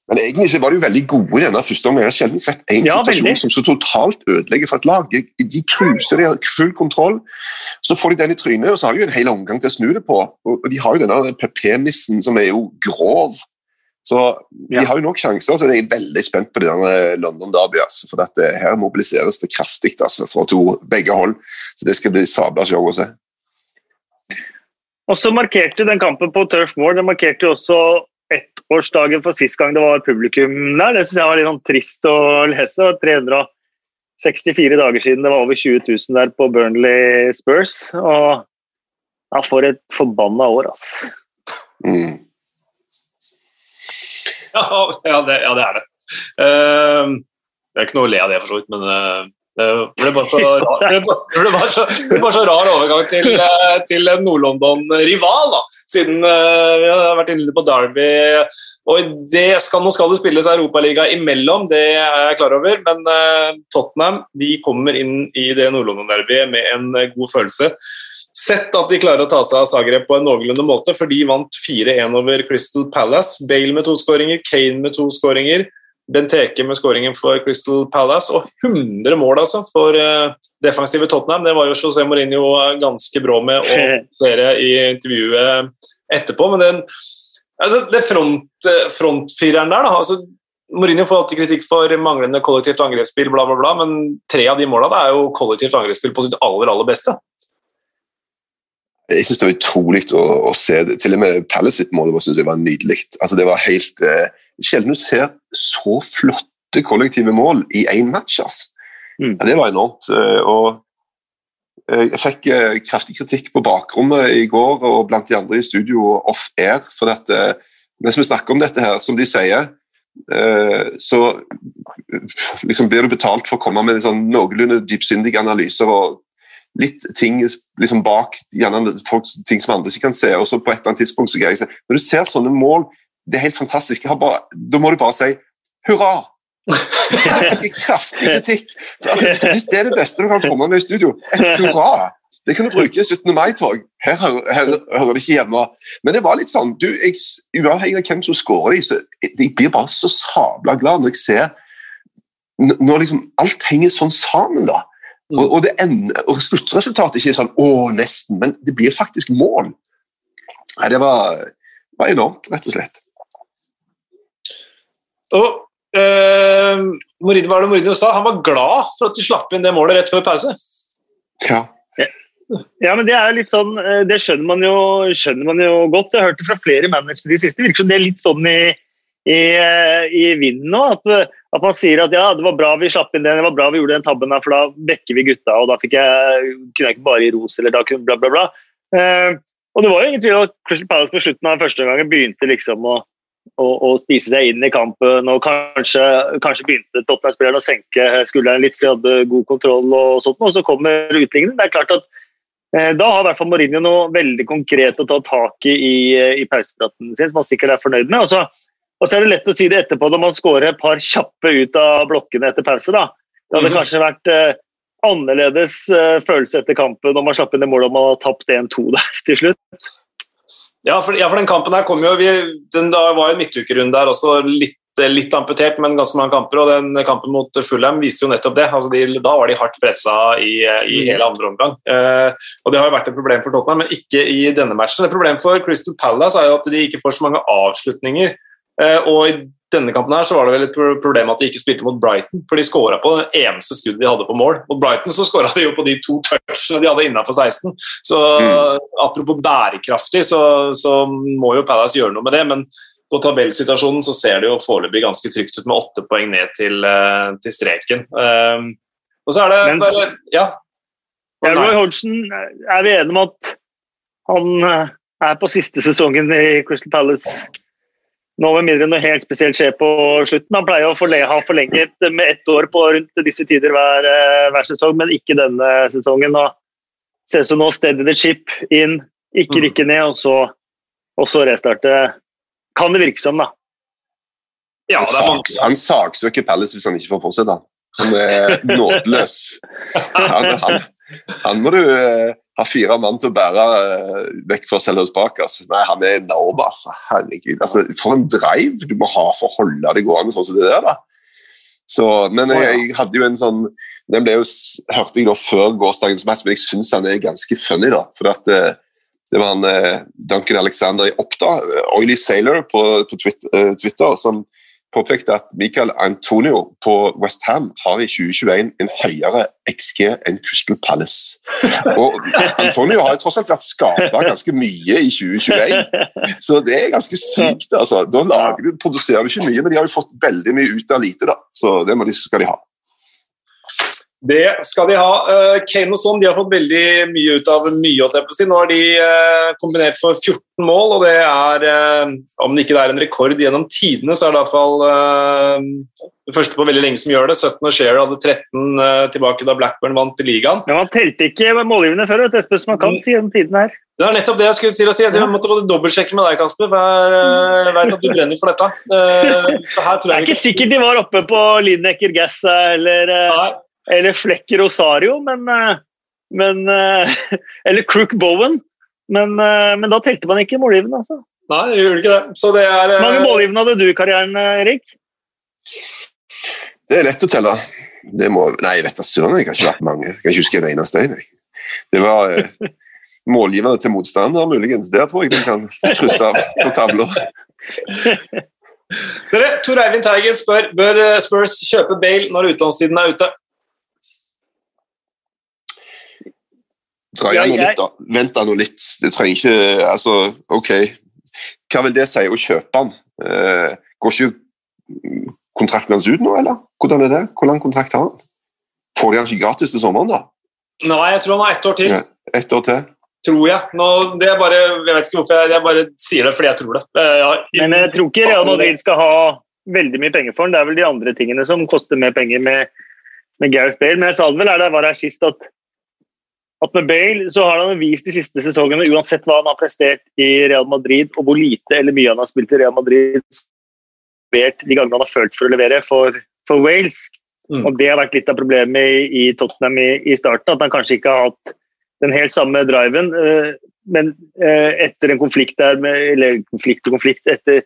Men egentlig så var de jo veldig gode i denne første omgangen. Jeg har sjelden sett en ja, situasjon veldig. som så totalt ødelegger for et lag. De, de cruiser, de har full kontroll. Så får de den i trynet, og så har de jo en hel omgang til å snu det på. Og de har jo denne PP-missen som er jo grov. Så de ja. har jo nok sjanser. så Jeg er veldig spent på denne London Derby. Altså, for dette, Her mobiliseres det kraftig altså, fra to, begge hold. Så Det skal bli sabla show å se. Og så markerte den kampen på Turf Moor den markerte jo også ettårsdagen for sist gang det var publikum der. Det syns jeg var litt sånn trist å lese. 364 dager siden det var over 20 000 der på Burnley Spurs. Og ja, for et forbanna år, altså. Mm. Ja, ja, det, ja, det, er det. Uh, det er ikke noe å le av det, for så vidt, men uh, det ble bare så rar, det ble bare så, ble bare så rar overgang til, eh, til en Nord-London-rival, da. Siden uh, vi har vært inne på Derby. Og det skal, Nå skal det spilles Europaliga imellom, det er jeg klar over. Men Tottenham de kommer inn i det Nord-London-derbyet med en god følelse. Sett at de klarer å ta seg av Zagreb på en noenlunde måte, for de vant 4-1 over Crystal Palace. Bale med to skåringer, Kane med to skåringer. Benteke med skåringen for Crystal Palace, og 100 mål altså for uh, defensive Tottenham. Det var jo José Mourinho ganske brå med å dere i intervjuet etterpå. Men den, altså, det front, eh, frontfireren der, da altså, Mourinho får alltid kritikk for manglende kollektivt angrepsspill, bla, bla, bla, men tre av de måla er jo kollektivt angrepsspill på sitt aller, aller beste. Jeg syns det var utrolig å, å, se det. Til og med Palace sitt mål synes jeg var nydelig. Altså, det var helt eh, Sjelden du ser så flotte kollektive mål i én match. Altså. Mm. Ja, det var enormt. Eh, og eh, jeg fikk eh, kraftig kritikk på bakrommet i går og blant de andre i studio off-air. for at Mens vi snakker om dette her, som de sier, så liksom blir du betalt for å komme med sånn noenlunde dypsyndige analyser og litt ting liksom bak gjerne folk, ting som andre ikke kan se. og så på et eller annet tidspunkt så greier jeg Når du ser sånne mål, det er helt fantastisk. Bare, da må du bare si hurra! Jeg fikk kraftig kritikk. Hvis det er det beste du kan komme med i studio, et hurra! Det kan du bruke i 17. mai-tog. Her, hører det ikke hjemme. Men det var litt sånn du, jeg, Uavhengig av hvem som scorer så jeg blir bare så sabla glad når jeg ser Når liksom alt henger sånn sammen, da. Og, og, det ender, og sluttresultatet ikke er sånn 'å, nesten', men det blir faktisk mål. Nei, det var, var enormt, rett og slett. Og eh, Mourinho, var det Mourinho sa? Han var glad for at de slapp inn det målet rett før pause. Ja. Ja, men Det er litt sånn, eh, det skjønner man jo, skjønner man jo godt. Jeg har hørt det fra flere managere i siste. Det virker som det er litt sånn i, i, eh, i vinden nå. At, at, man sier at ja, det var bra vi slapp inn den, det var bra vi gjorde den tabben der, for da vekker vi gutta. og Da jeg, kunne jeg ikke bare gi ros, eller da kunne bla, bla, bla. Eh, og det var jo ingen tvil at Crystal Palace på slutten av første gangen begynte liksom å å, å, spise seg inn i kampen. og Kanskje, kanskje begynte Tottenham-spilleren å senke skulderen litt, for de hadde god kontroll. Og sånt, og så kommer utligningen. Det er klart at eh, Da har i hvert fall Mourinho noe veldig konkret å ta tak i i, i pausepraten sin, som han sikkert er fornøyd med. Og så, og så, er det lett å si det etterpå når man skårer et par kjappe ut av blokkene etter pause. da. Det hadde mm. kanskje vært eh, annerledes eh, følelse etter kampen når man slapp inn det målet om man har tapt 1-2 der til slutt. Ja for, ja, for, den kampen her kom jo vi, den, Da var jo en midtukerunde der også litt, litt, amputert, men ganske mange kamper. Og den kampen mot Fulham viste jo nettopp det. Altså de, da var de hardt pressa i, i, mm. hele andre omgang. Eh, og Det har jo vært et problem for Tottenham, men ikke i denne matchen. Et problem for Crystal Palace er jo at de ikke får så mange avslutninger. Eh, og i denne kampen her så var det vel et problem at de ikke spilte mot Brighton, for de skåra på det eneste skuddet de hadde på mål. Mot Brighton så skåra de jo på de to touchene de hadde innafor 16. Så mm. apropos bærekraftig, så, så, må jo Palace gjøre noe med det. men på tabellsituasjonen så ser det jo foreløpig ganske trygt ut med åtte poeng ned til, uh, til streken. Um, og så er det men, bare Ja. Roy Hodgson, er vi enige om at han eh, er på siste sesongen i Crystal Palace? Nå med mindre noe helt spesielt skjer på slutten. Han pleier å ha forlenget med ett år på rundt disse tider hver, eh, hver sesong, men ikke denne sesongen. Og ser ut som nå steady the ship inn, ikke mm. rykke ned, og så, og så restarte. Kan det virke som, da. Ja, Saks, han saksøker Palace hvis han ikke får fortsette. Han er nådeløs. Han, han, han må du eh, har fire mann til å bære uh, vekk fra Sellers bak. Altså. Nei, han er enorm, altså. Herregud. Altså, for en drive du må ha for å holde det gående sånn som det der. da. Så, men jeg, jeg, hadde jo en sånn Den ble jo, hørte jeg da før gårsdagens match, men jeg syns han er ganske funny, da. For at uh, det var han uh, Duncan Alexander i Oppda, Oily Sailor på, på Twitter, Twitter som påpekte at Michael Antonio på West Ham har i 2021 en høyere XG enn Crystal Palace. Og Antonio har tross alt vært skada ganske mye i 2021, så det er ganske sykt. altså. Da du, produserer du ikke mye, men de har jo fått veldig mye ut av lite, da. så det de, skal de ha. Det skal de ha. Uh, Kane og Son de har fått veldig mye ut av mye. Nå har de uh, kombinert for 14 mål, og det er uh, Om det ikke er en rekord gjennom tidene, så er det iallfall det første på veldig lenge som gjør det. 17 og Shearer hadde 13 tilbake da Blackburn vant i ligaen. Men man telte ikke målgivende før, det spørs man kan mm. si gjennom tiden her. Det er nettopp det jeg skulle til å si. Jeg måtte både dobbeltsjekke med deg, Kasper, for jeg vet at du brenner for dette. det er ikke sikkert de var oppe på Lineker Gass eller Nei. Eller Fleck Rosario, men, eh, men eh, Eller Crook Bowen. Men, eh, men, da telte man ikke målgivende, altså. Nei, jeg gjorde ikke det. Så det er Hvor mange målgivende hadde du i karrieren, Erik? Det er lett å telle. Det må, nei, jeg vet da søren, jeg har ikke vært mange. Jeg kan ikke huske en eneste en. Det var eh, målgivende til motstander, muligens. Der tror jeg de kan krysse av på tavla. Dere, Tor Eivind Teigen spør bør Spurs kjøpe Bale når utlånstiden er ute. Dra noe litt, da. Vent nå litt. Du trenger ikke Altså, OK. Hva vil det si å kjøpe han? Eh, går ikke kontrakten hans ut nå, eller? Hvordan er det? Hvor lang kontrakt har han? Får de han ikke gratis til sommeren, da? Nei, jeg tror han har ett år til. Ja, ett år til. Tror jeg. Nå, det er bare, jeg vet ikke hvorfor jeg, jeg bare sier det fordi jeg tror det. Jeg, jeg, Men jeg tror ikke Real Madrid skal ha veldig mye penger for den. Det er vel de andre tingene som koster mer penger med, med Gareth Bale. Men jeg sa det vel, er det var her sist, at at med Bale så har han vist de siste sesongene, uansett hva han har prestert i Real Madrid, og hvor lite eller mye han har spilt i Real Madrid, de gangene han har følt for å levere. For for Wales. Mm. Og Det har vært litt av problemet i, i Tottenham i, i, starten, at han kanskje ikke har hatt den helt samme driven. Øh, men øh, etter en konflikt der, med, eller konflikt og konflikt, etter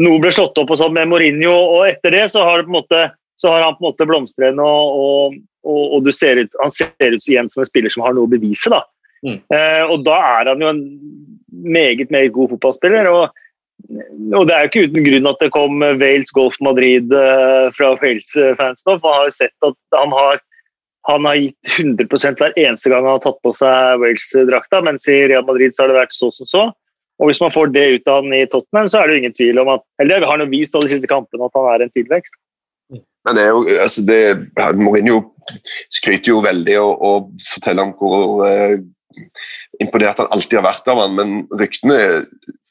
noe ble slått opp og sånn med Mourinho, og etter det så har, det på en måte, så har han på en måte blomstrende, og, og, og, ser ut, han ser ut igjen som en spiller som har noe å bevise. da. Mm. Eh, og da er han jo en meget, meget god fotballspiller. og og det er jo ikke uten grunn at det kom Wales Golf Madrid uh, fra Wales-fans nå. Man har jo sett at han har, han har gitt 100 hver eneste gang han har tatt på seg Wales-drakta, mens i Real Madrid så har det vært så som så. Og Hvis man får det ut av han i Tottenham, så er det jo ingen tvil om at eller har han vist alle de siste kampene at han er en tilvekst. Men det er jo, altså det, Mourinho skryter jo veldig og, og forteller om hvor eh, imponert han alltid har vært av han, men ryktene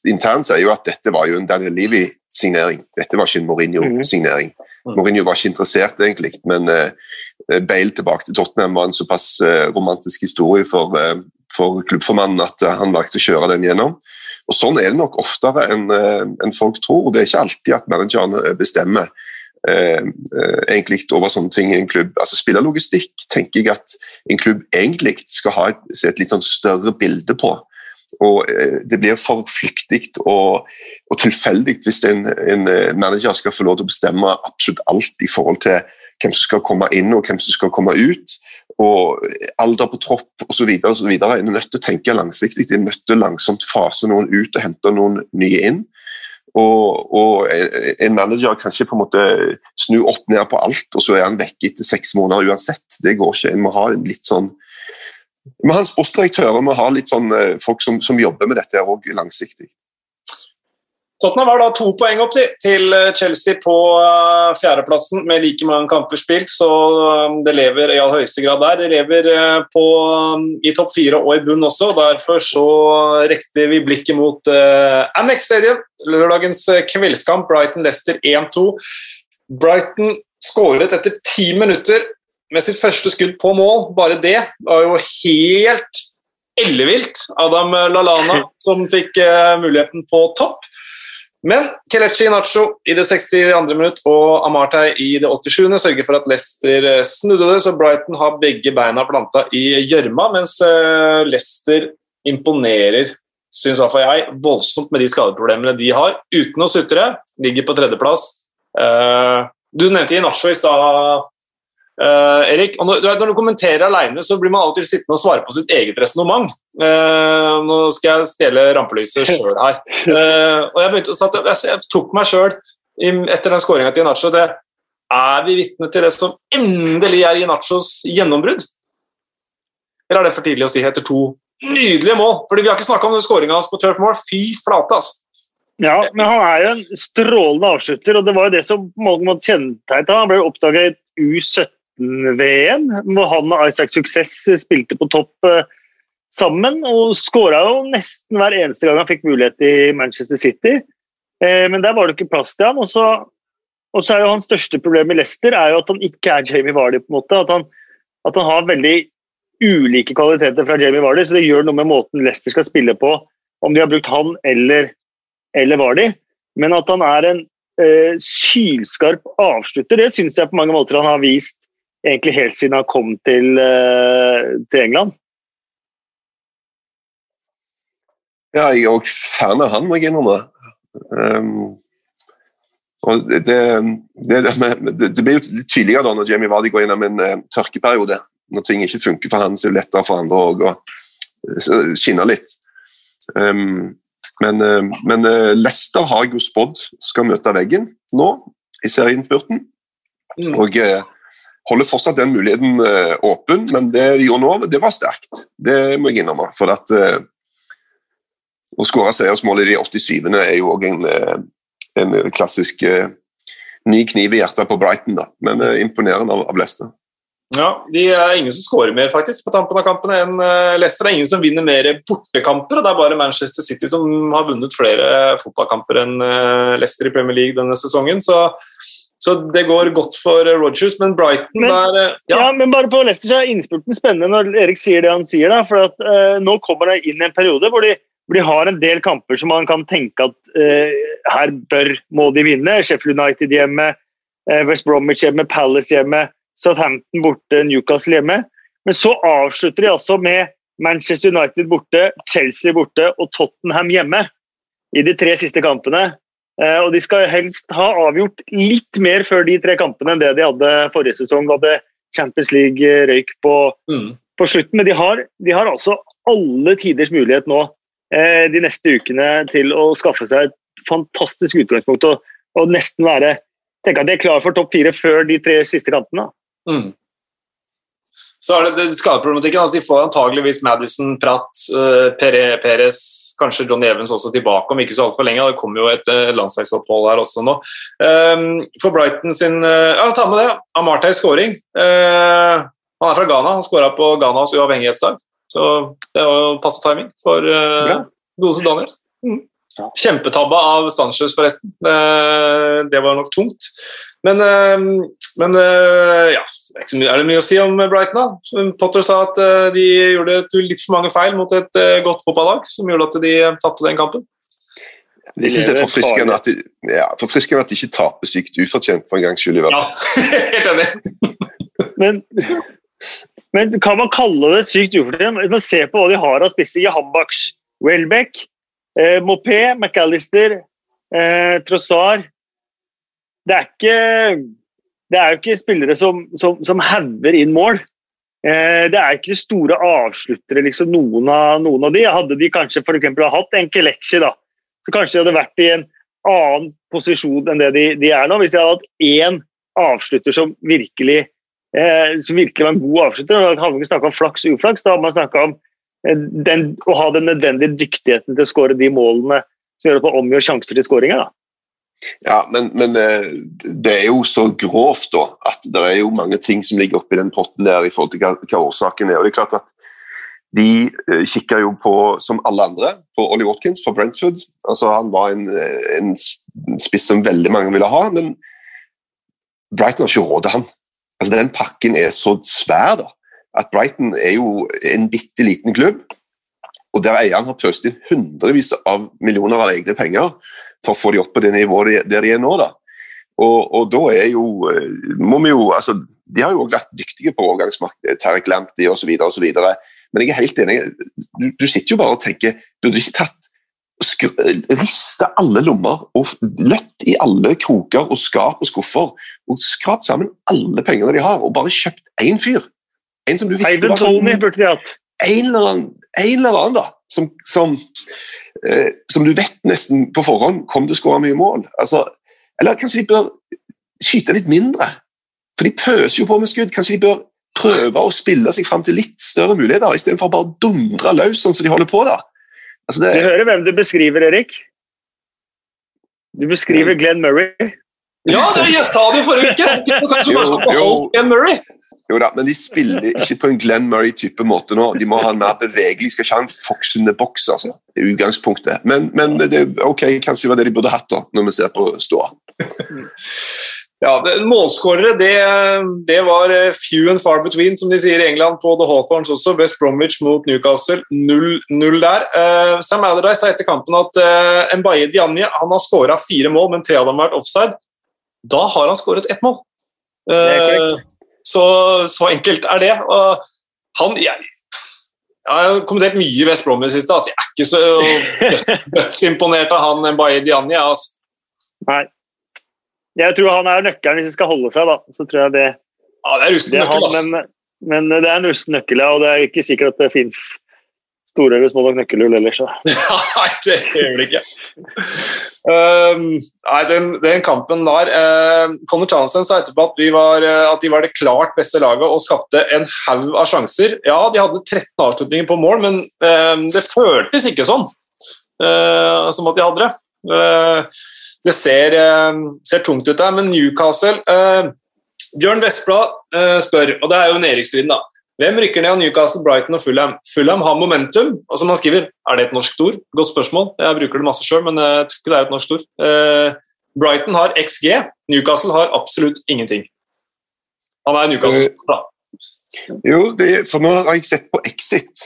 internt sier jo at dette var jo en Daniel Levy-signering. Dette var ikke en Mourinho-signering. Mm. Mourinho var ikke interessert, egentlig, men eh, Bale tilbake til Tottenham var en såpass eh, romantisk historie for, uh, for klubbformannen at han valgte å kjøre den gjennom. Og Sånn er det nok oftere enn en folk tror. Det er ikke alltid at manageren bestemmer eh, egentlig over sånne ting i en klubb. Altså Spillerlogistikk tenker jeg at en klubb egentlig skal ha et, et litt sånn større bilde på og eh, Det blir for flyktig og, og tilfeldig hvis en, en, eh, manager skal få lov til å bestemme absolutt alt i forhold til hvem som skal komme inn og hvem som skal komme ut. og Alder på tropp osv. En er nødt til å tenke langsiktig. En er nødt til å langsomt fase noen ut og hente noen nye inn. Og, og, En manager kan ikke på en måte snu opp ned på alt, og så er han vekke etter seks måneder uansett. Det går ikke. En må ha en litt sånn vi har en sportsdirektør og vi har litt sånn eh, folk som, som jobber med dette her langsiktig. Tottenham har da to poeng opp til eh, Chelsea på eh, fjerdeplassen med like mange kamper spilt, så det lever i all høyeste grad der. Det lever på, i topp fire og i bunn også. Derfor så rekte vi blikket mot uh, Amex Stadium, lørdagens kveldskamp Brighton-Leicester 1-2. Brighton skåret etter ti minutter med sitt første skudd på mål. Bare det var jo helt ellevilt. Adam Lalana som fikk uh, muligheten på topp. Men Kelechi Nacho i det 62. minutt og Amartey i det 87. sørger for at Leicester eh, snudde det, så Brighton har begge beina planta i gjørma, mens uh, Leicester imponerer, syns iallfall jeg, voldsomt med de skadeproblemene de har, uten å sutre. Ligger på tredjeplass. Uh, du nevnte Nacho i stad, Uh, Erik, når, når, du kommenterer alene, så blir man alltid sittende og svare på sitt eget resonnement. Uh, nå skal jeg stjele rampelyset sjøl her. Uh, og jeg, begynte, jeg, jeg, tok meg sjøl etter den skåringa til Inacho det Er vi vitne til det som endelig er Inachos gjennombrudd? Eller er det for tidlig å si etter to nydelige mål? Fordi Vi har ikke snakka om skåringa hans på Turf Moor. Fy flate, altså. Ja, men han er jo en strålende avslutter, og det var jo det som på en måte kjennetegnet Han ble oppdaga i U17 VM, hvor han og Isaac Suksess spilte på topp eh, sammen. Og skåra jo nesten hver eneste gang han fikk mulighet i Manchester City. Eh, men der var det ikke plass til han. Og så, og så er jo hans største problem i Leicester er jo at han ikke er Jamie Vardy. på en måte, At han, at han har veldig ulike kvaliteter fra Jamie Vardy, så det gjør noe med måten Leicester skal spille på, om de har brukt han eller, eller Vardy. Men at han er en eh, sylskarp avslutter, det syns jeg på mange måter han har vist egentlig helt siden han kom til, eh, til England. Ja, jeg er òg fan av han, må jeg innrømme. Um, og det, det, det, det, blir jo litt tydeligere da når Jamie Vardy går gjennom en uh, tørkeperiode. Når ting ikke funker for han, så er det lettere for andre òg å uh, skinne litt. Um, men, uh, men Leicester har jeg jo spådd skal møte veggen nå i serieinnspurten. Mm. Og holder fortsatt den muligheten uh, åpen, men det de gjorde nå, det var sterkt. Det må jeg innrømme. For at uh, å skåre seiersmålet i de 87. er jo òg en, uh, en, klassisk ny kniv i hjertet på Brighton, da. men imponerende av, av Leicester. Ja, de er ingen som skårer mer faktisk på tampen av kampene enn Leicester. Det er ingen som vinner mer bortekamper, og det er bare Manchester City som har vunnet flere fotballkamper enn Leicester i Premier League denne sesongen. Så så det går godt for eh, Rogers, men Brighton men, der eh, ja. ja. men bare på Leicester så er innspurten spennende når Erik sier det han sier. da, for at uh, Nå kommer det inn en periode hvor de, hvor de, har en del kamper som man kan tenke at uh, her bør må de vinne. Sheffield United hjemme, West Bromwich hjemme, Palace hjemme, Southampton borte, Newcastle hjemme. Men så avslutter de altså med Manchester United borte, Chelsea borte og Tottenham hjemme i de tre siste kampene. Eh, og de skal helst ha avgjort litt mer før de tre kampene enn det de hadde forrige sesong, da det Champions League eh, røyk på, mm. på slutten. Men de har, de har, altså alle tiders mulighet nå eh, de neste ukene til å skaffe seg et fantastisk utgangspunkt og, og nesten være tenk at de er klar for topp fire før de tre siste kampene. Mm så er det, det skadeproblematikken. altså De får antageligvis Madison, Pratt, uh, Perez, kanskje John Evans også tilbake om ikke så altfor lenge. Det kommer jo et uh, landslagsopphold her også nå. Um, for Brighton sin uh, Ja, ta med det. Amartey scoring. Uh, han er fra Ghana. Han skåra på Ghanas uavhengighetsdag. Så det var jo passe timing for uh, godeste Daniel. Mm. Kjempetabbe av Sanchez, forresten. Det, det var nok tungt. Men, men ja, er det mye å si om Brighton. da. Potter sa at eh, de gjorde litt for mange feil mot et eh, godt fotballag, som gjorde at de eh, tapte den kampen. Jeg syns det er forfriskende at, de, ja, forfriskende at de ikke taper sykt ufortjent, for en gangs skyld. i hvert fall. Ja, helt enig. men, men, kan man kalle det sykt ufortjent? Hvis man ser på hva de har av spisser Jahambaks, Welbeck, eh, Mopé, McAllister, eh, Trossard Det er ikke det er jo ikke spillere som, som, som hauger inn mål. Eh, det er ikke store avsluttere, liksom, noen, av, noen av de. Hadde de kanskje for hatt en Kelechi, da, så kanskje de hadde vært i en annen posisjon enn det de, de er nå. Hvis de hadde hatt én avslutter som virkelig, eh, som virkelig var en god avslutter. Da hadde man ikke snakka om flaks og uflaks, da hadde man snakka om eh, den, å ha den nødvendige dyktigheten til å skåre de målene som gjør at man omgjør sjanser til skåringer. Ja, men, men, eh, det er jo så grovt da, at det er jo mange ting som ligger oppi den potten der i forhold til hva, hva årsaken er. og det er klart at De uh, kikker jo på, som alle andre, på Ollie Watkins for Brentford. Altså, han var en, en spiss som veldig mange ville ha, men Brighton har ikke råd til han. Altså, Den pakken er så svær da, at Brighton er jo en bitte liten klubb, og der eieren har pøst inn hundrevis av millioner av egne penger for å få de opp på det nivået der de er nå. da. Og, og da er jo eh, må vi jo, altså, De har jo også vært dyktige på overgangsmarkedet, eh, Tarek Lamptey osv. Men jeg er helt enig. Du, du, sitter jo bare og tenker Burde ikke tatt Riste alle lommer og løtt i alle kroker og skap og skuffer og skrapt sammen alle pengene de har, og bare kjøpt én fyr. En som du visste var Tony burde de hatt. En eller annen, en eller annen da, som, som eh, som du vet nesten på forhånd kommer til å skåre mye mål. Altså, eller kanskje de bør skyte litt mindre? For de pøser jo på med skudd. Kanskje de bør prøve å spille seg fram til litt større muligheter, istedenfor bare å dundre løs sånn som de holder på. da. Altså, det... Du hører hvem du beskriver, Erik? Du beskriver Glenn Murray. Ja, det sa du forrige uke! Kanskje bare beholdt Glenn Murray. Jo da, men de spiller ikke på en Glenn Murray-type måte nå. De må ha en mer bevegelig Skal ikke ha en Fox in the box, altså. Det er utgangspunktet. Men, men det, ok, kanskje det var det de burde hatt, da, når vi ser på ståa. Ja, Målskårere det, det, var eh, few and far between, som de sier i England på The Hawthorns også. West Bromwich mot Newcastle, 0-0 der. Uh, Sam Allardyce sa etter kampen at uh, Mbaye Dianye han har skåra fire mål, men tre av dem har vært offside. Da har han skåret ett mål. Uh, så, så, enkelt er det. Og han, jeg, jeg har kommentert mye i West Brom i det siste. Altså, jeg er ikke så dødsimponert av han Mbaye Diani. Altså. Nei. Jeg tror han er nøkkelen hvis det skal holde seg, da. Så tror jeg det, ja, det er rusten nøkkel, altså. men, men, det er en rusten nøkkel, ja, og det er ikke sikkert at det fins store eller små nok nøkkelhull ellers. nei, det gjør det ikke. Um, nei, den, den, kampen der uh, Conor Townsend sa etterpå at, var, uh, at, de var det klart beste laget og skapte en haug av sjanser. Ja, de hadde 13 avslutninger på mål, men uh, det føltes ikke sånn uh, som at de hadde det. Uh, det ser, ser, tungt ut der, men Newcastle Bjørn Vestblad spør, og det er jo en Erikstriden, da. Hvem rykker ned av Newcastle, Brighton og Fulham? Fulham har momentum. og som han skriver, Er det et norsk ord? Godt spørsmål. Jeg bruker det masse sjøl, men jeg tror ikke det er et norsk ord. Eh, Brighton har XG. Newcastle har absolutt ingenting. Han er Newcastle. Da. Jo, det, for nå har jeg sett på Exit.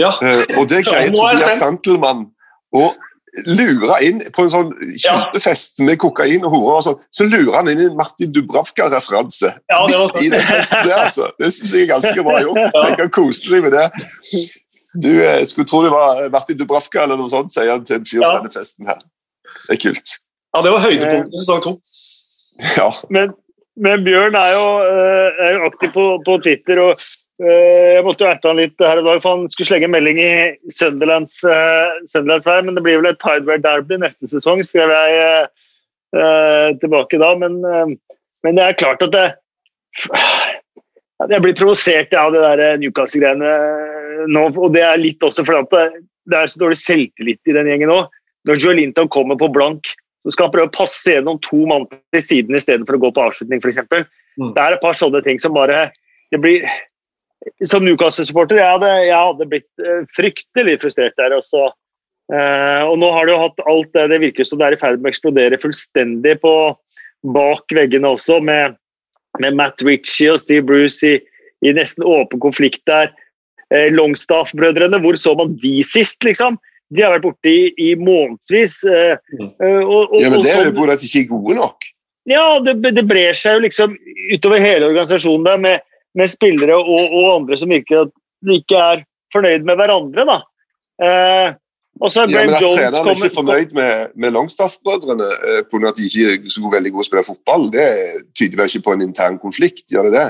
Ja. Eh, og det greier Tobias Santelmann å lura inn på en sånn kjempefest med kokain og horer, sånn, så lurer han inn en Martin Dubravka-referanse ja, midt i den festen der, altså. Det syns jeg er ganske bra gjort. Ja. Jeg kan kose deg med det. Du jeg skulle tro det var Martin Dubravka eller noe sånt, sier han til en fyr på denne festen her. Det er kult. Ja, det var høydepunktet i sesong to. Ja. Men, men, Bjørn er jo, eh, er aktiv på, på Twitter. og Eh, jeg måtte jo erte han litt her og dag, for han skulle slenge en melding i Sunderlands, uh, Sunderlands vær, men det blir vel et Tideware Derby neste sesong, skrev jeg uh, tilbake da. Men, men, det er klart at det, jeg blir provosert av det der Newcastle-greiene nå. Og det er litt også fordi det er så dårlig selvtillit i den gjengen nå. Når Joelinton kommer på blank, så skal han prøve å passe gjennom to mann til siden istedenfor å gå på avslutning, f.eks. Mm. Det er et par sånne ting som bare det blir som Newcastle-supporter jeg, jeg hadde blitt uh, fryktelig frustrert der. Også. Eh, og nå har du hatt alt det det virker som det er i ferd med å eksplodere fullstendig på bak veggene også, med, med Matt Ritchie og Steve Bruce i, i nesten åpen konflikt der. Eh, Longstaff-brødrene, hvor så man de sist, liksom? De har vært borte i, i månedsvis. Mm. ja, men det er jo bare at de ikke er gode nok. Ja, det, det brer seg jo liksom utover hele organisasjonen der med med spillere og, og, andre som virker at de ikke er fornøyd med hverandre. da. Eh, og så ja, men At treneren er ikke fornøyd med, med Longstaff-brødrene eh, pga. at de ikke er så veldig gode å spille fotball, det tyder vel ikke på en intern konflikt? gjør det det?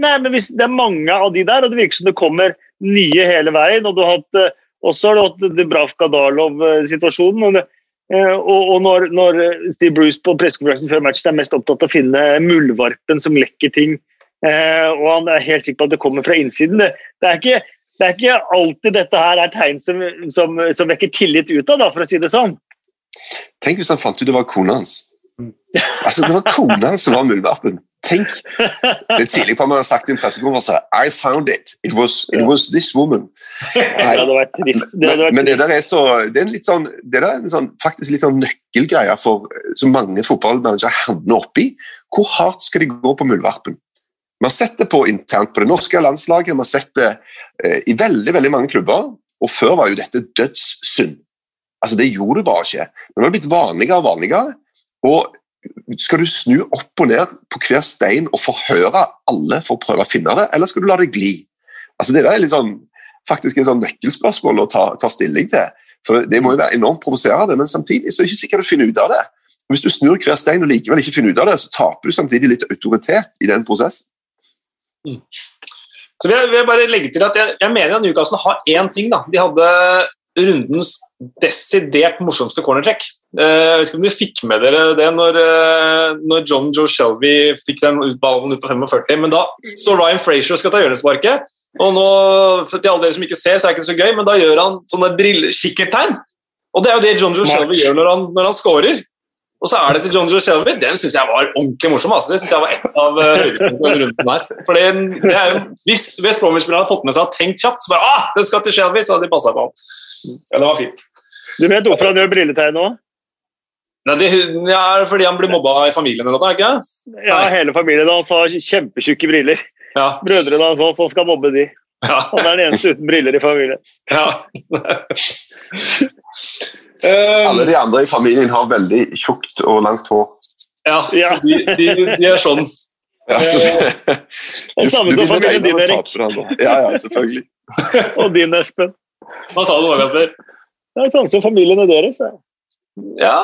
Nei, men hvis det er mange av de der, og det virker som det kommer nye hele veien. og du har hatt, eh, Også har du hatt Dubravka Darlov-situasjonen. og, eh, når, Steve Bruce på pressekonferansen før matchen er mest opptatt av å finne muldvarpen som lekker ting Eh, og han er helt sikker på at det kommer fra innsiden. Det, det, er, ikke, det er, ikke, alltid dette her er tegn som, som, som vekker tillit da, for å si det sånn. Tenk hvis han fant ut det var kona hans. Altså, Det var kona hans som var muldvarpen. Tenk! Det er tidlig på man har sagt i en pressekonferanse I found it. It was, it was this woman. det hadde vært trist. Det hadde vært men, men, det der er så Det er en litt sånn, det der er en sånn, faktisk litt sånn nøkkelgreie for så mange fotballmanagere havner oppi. Hvor hardt skal de gå på muldvarpen? Vi har sett det på internt på det norske landslaget, vi har sett det eh, i veldig veldig mange klubber. Og før var jo dette dødssynd. Altså, Det gjorde du bare ikke. Men det har blitt vanligere og vanligere. Og skal du snu opp og ned på hver stein og forhøre alle for å prøve å finne det, eller skal du la det gli? Altså, Det er liksom, faktisk et sånn nøkkelspørsmål å ta, ta, stilling til. For Det må jo være enormt provoserende, men samtidig så er det ikke sikkert å finne ut av det. Hvis du snur hver stein og likevel ikke finner ut av det, så taper du samtidig litt autoritet i den prosessen. Mm. Så vil jeg, vil jeg, bare legge til at jeg, jeg mener at Newcastle har én ting. da. De hadde rundens desidert morsomste cornertrekk. Eh, jeg vet ikke om dere fikk med dere det når, eh, når John Joe Shelby fikk den ballen ut på 45, men da står Ryan Frazier og skal ta hjørnesparket. Og nå, for til alle dere som ikke ser, så er det ikke så gøy, men da gjør han sånne kikkertegn. Og det er jo det John Joe Shelby gjør når han, når han scorer. Og så er det til John Joe Shelby. Den syns jeg var ordentlig morsom. Altså. Det synes jeg var et av uh, høydepunktene rundt den her. For det, er jo, Hvis West Bromwich-spillerne hadde fått med seg og tenkt kjapt, så bare ah, den skal til Shelby, så hadde de passa på ham. Ja, det var fint. Du vet hvorfor han gjør brilletegn nå? Nei, det er fordi han blir mobba i familien eller noe? ikke? Ja, hele familien hans har kjempetjukke briller. Ja. Brødrene hans også, som skal mobbe de. Ja. Han er den eneste uten briller i familien. Ja. Um, Alle de andre i familien har veldig tjukt og langt hår. Ja, ja. De, de, de, er sånn. Ja, så, det er samme som familien din, Erik. Ja, ja, selvfølgelig. og din, Espen. Hva sa du nå, Gasper? Det er samme som familiene deres. Ja. ja.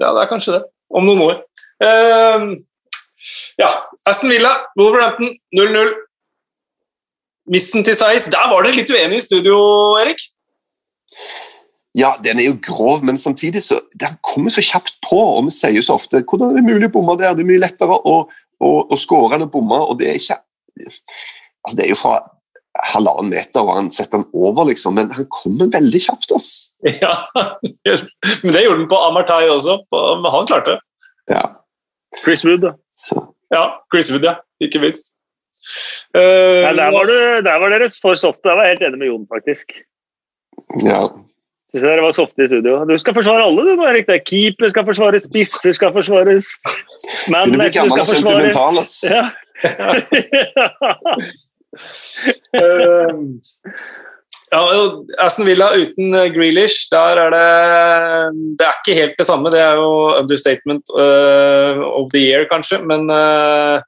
ja, det er kanskje det. Om noen år. Uh, ja, Aston Villa, Wolverhampton 0-0. Missen til Seis. Der var dere litt uenige i studio, Erik? Ja, den er jo grov, men samtidig så den kommer så kjapt på. og Vi sier så ofte hvordan er det mulig å bomme der. Det er mye lettere å, å, å skåre enn å bomme. og Det er ikke altså det er jo fra halvannen meter, og han setter den over, liksom, men han kommer veldig kjapt. ass. Ja, men det gjorde han på Amartai også. men Han klarte det. Ja. Chris Wood, da. Så. Ja, Chris Wood, ja. Ikke minst. Uh, Nei, der, var du, der var dere for softe. Jeg var helt enig med Jon, faktisk. Ja. Syns dere var softe i studio. Du skal forsvare alle, du. Erik. Keeper skal forsvares, spisser skal forsvares. Manager skal forsvares. Ja. uh, Ja, Aston Villa uten eh, Grealish, der er det Det er ikke helt det samme. Det er jo understatement uh, of the year, kanskje, men uh,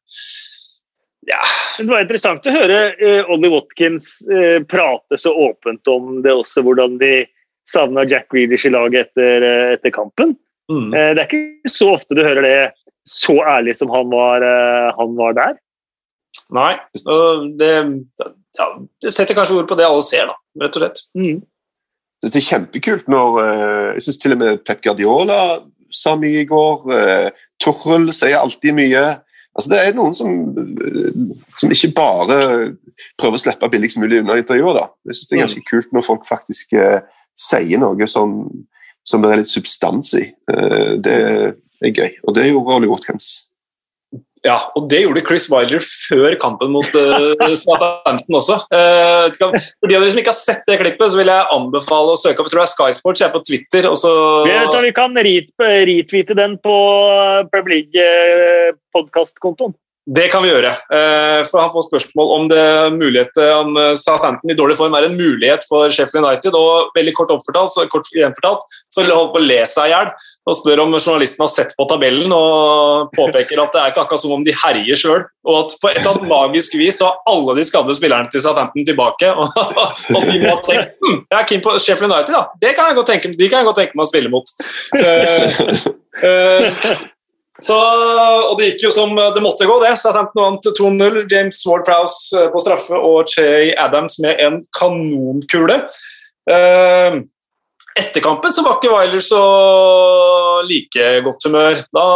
ja. Det var interessant å høre uh, Ollie Watkins uh, prate så åpent om det også, hvordan de savna Jack Grealish i laget etter, etter kampen. Mm. det er ikke så ofte du hører det så ærlig som han var, han var der. Nei, det, ja, det setter kanskje ord på det alle ser, da rett og slett. Mm. Det er kjempekult når eh, Jeg syns til og med Pep Guardiola sa mye i går. Torrell sier alltid mye. Altså, det er noen som, eh, som ikke bare prøver å slippe billigst mulig unna intervjuer. da. Jeg synes Det er ganske mm. kult når folk faktisk uh, sier noe som, som det er litt substans i. Uh, det er gøy, og det gjorde Ollie Watkins. Ja, og det gjorde Chris Wilder før kampen mot uh, Southampton også. Uh, for de av dere som ikke har sett det klippet, så vil jeg anbefale å søke opp jeg tror det er Sky Sports, jeg er på Twitter. Og Så... Vi, vi, kan retweete den på Premier League-podkastkontoen. Det kan vi gjøre. Eh, for Han får spørsmål om det mulighet om Southampton i dårlig form er en mulighet for Sheffield United. og Veldig kort oppfortalt, så, kort gjenfortalt, så holder på å le seg i hjel og spør om journalisten har sett på tabellen og påpeker at det er ikke akkurat som om de herjer sjøl. Og at på et eller annet magisk vis så har alle de skadde spillerne til Southampton tilbake. Og, og de må ha tenkt hm, jeg er keen på Sheffield United, da. Det kan jeg godt tenke, de kan jeg godt tenke meg å spille mot. Uh, så, og det gikk jo som det måtte gå, det. Southampton vant 2-0. James Ward-Prowse eh, på straffe og Che Adams med en kanonkule. Uh, etter kampen så var ikke Wyler så like godt humør. Da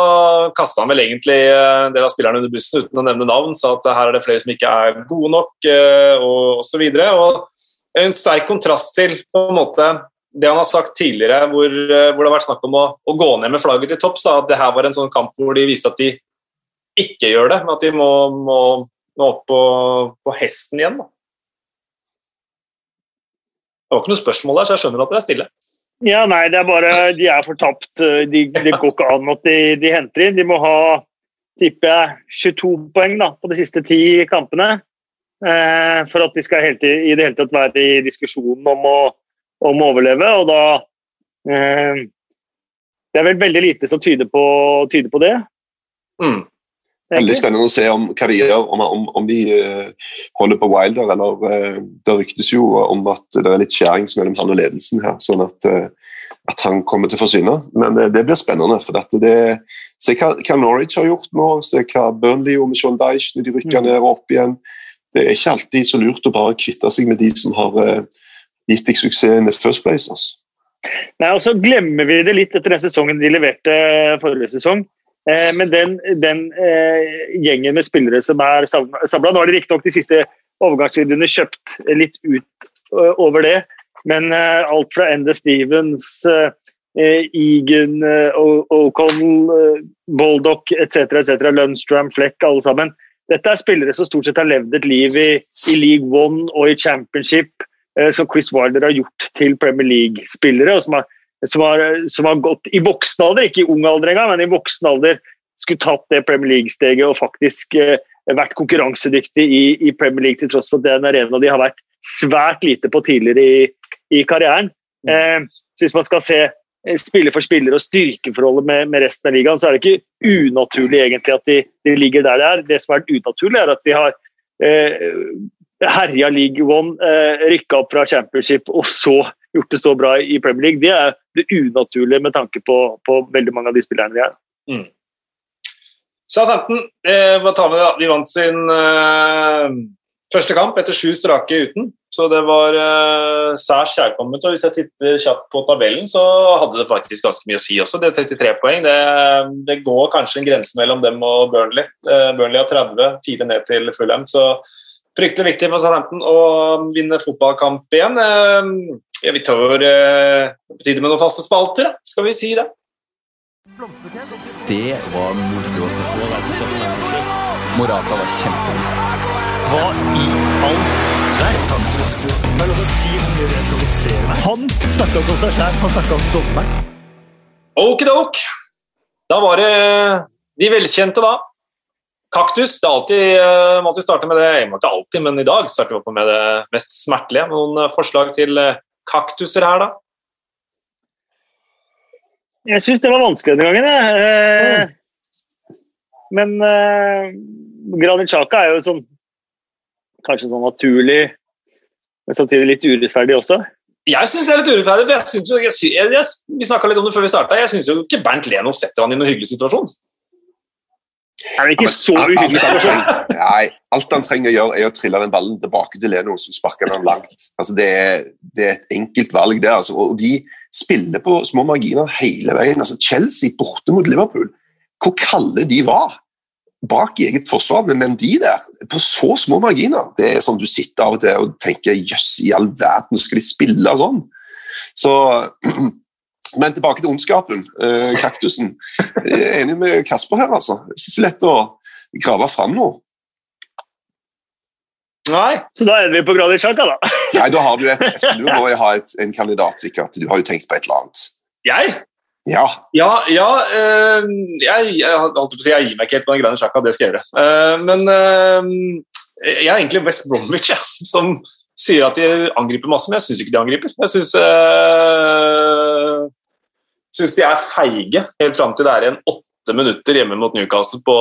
kasta han vel egentlig en del av spillerne under bussen uten å nevne navn. Sa at her er det flere som ikke er gode nok, og osv. En sterk kontrast til på en måte det han har sagt tidligere, hvor, eh, hvor det har vært snakk om å, å, gå ned med flagget til topps, at det her var en sånn kamp hvor de viste at de ikke gjør det, men at de må, må, må opp på, på, hesten igjen. Da. Det var ikke noe spørsmål der, så jeg skjønner at dere er stille. Ja, nei, det er bare De er fortapt. De, de går ikke an at de, de, henter inn. De må ha tipper jeg 22 poeng da, på de siste ti kampene. Eh, for at de skal helt, i det hele tatt være i diskusjonen om å om å overleve. Og da eh, Det er vel veldig lite som tyder på, tyder på det. Mm. Veldig spennende å se om hva de gjør, om, om, om de uh, holder på Wilder. eller uh, Det ryktes jo om at det er litt skjæring mellom han og ledelsen her, sånn at, uh, at han kommer til å forsvinne. Men det blir spennende. for dette. Det, Se hva, hva, Norwich har gjort nå, se hva Burnley og Sean Deich når de rykker mm. ned og opp igjen. Det er ikke alltid så lurt å bare kvitte seg med de som har gitt deg suksess in the first place. Altså. Nei, og så glemmer vi det litt etter den sesongen de leverte forrige sesong. Eh, men den, den eh, gjengen med spillere som er samla Nå har de riktignok de siste overgangsvideoene kjøpt litt ut uh, over det, men uh, alt fra Ende Stevens, uh, Egan, O'Connell, Baldock etc., etc., Lundstram, Fleck, alle sammen. Dette er spillere som stort sett har levd et liv i, i League One og i Championship Eh, som Chris Wilder har gjort til Premier League-spillere. Som, som, som, har gått i voksen alder, ikke i ung alder engang, men i voksen alder skulle tatt det Premier League-steget og faktisk eh, vært konkurransedyktig i, i, Premier League, til tross for at det er en arena de har vært svært lite på tidligere i, i karrieren. Mm. Eh, så Hvis man skal se eh, spiller for spiller og styrkeforholdet med, med, resten av ligaen, så er det ikke unaturlig egentlig at de, de ligger der de er. Det som er unaturlig, er at de har eh, herja League One, eh, rykka opp fra Championship og så gjort det så bra i Premier League, det er det unaturlige med tanke på, på veldig mange av de spillerne de er. Mm. Southampton, eh, hva vi da? De vant sin eh, første kamp etter sju strake uten, så det var eh, særs kjærkomment. Og hvis jeg titter kjapt på tabellen, så hadde det faktisk ganske mye å si også. Det er 33 poeng. Det, det går kanskje en grense mellom dem og Burnley. Eh, Burnley har 30, fire ned til Fulham. så fryktelig viktig for Southampton å vinne fotballkamp igjen. Ehm, ja, vi tar eh, tide med noen faste spalter, skal vi si det? Det var moro å se på. Morata var kjempegod. Hva i all verden? Han snakka ikke om seg sjæl, han snakka om dommeren. Okidok. Da var det de velkjente, da. Kaktus. Det er alltid, uh, må alltid starte med det. Jeg må ikke alltid, men i dag starter vi opp med det mest smertelige. Noen uh, forslag til uh, kaktuser her, da? Jeg syns det var vanskelig denne gangen, jeg. Mm. Men eh, Granit Xhaka er jo sånn kanskje sånn naturlig, men samtidig litt urettferdig også. Jeg syns det er litt urettferdig. Jeg synes jo, jeg, jeg, jeg, vi snakka litt om det før vi starta. Jeg syns ikke Bernt Leno setter han i noen hyggelig situasjon. Er det ikke så uhyggelig situasjon? Nei, alt han trenger å gjøre, er å trille den ballen tilbake til Leno, så sparker han langt. Altså, det, er, det er et enkelt valg, det. Altså. Og de spiller på små marginer hele veien. Altså, Chelsea borte mot Liverpool, hvor kalde de var bak eget forsvar, men de der, på så små marginer Det er sånn du sitter av og til og tenker jøss, i all verden skal de spille sånn? Så Men tilbake til ondskapen, eh, kaktusen. Jeg er enig med Kasper her, altså. Det er ikke så lett å grave fram noe. Nei. Så da ender vi på Gradisjaka, da. Nei, da har du et, du må jo ha et, en kandidat, sikkert. Du har jo tenkt på et eller annet. Jeg? Ja. Ja, ja øh, jeg, jeg, si, jeg, gir meg ikke helt på den Gradisjaka, det skal jeg gjøre. Uh, men uh, jeg er egentlig West Bromwich, ja, som sier at de angriper masse, men jeg syns ikke de angriper. Jeg syns uh, syns de er feige helt fram til det er igjen åtte minutter hjemme mot Newcastle på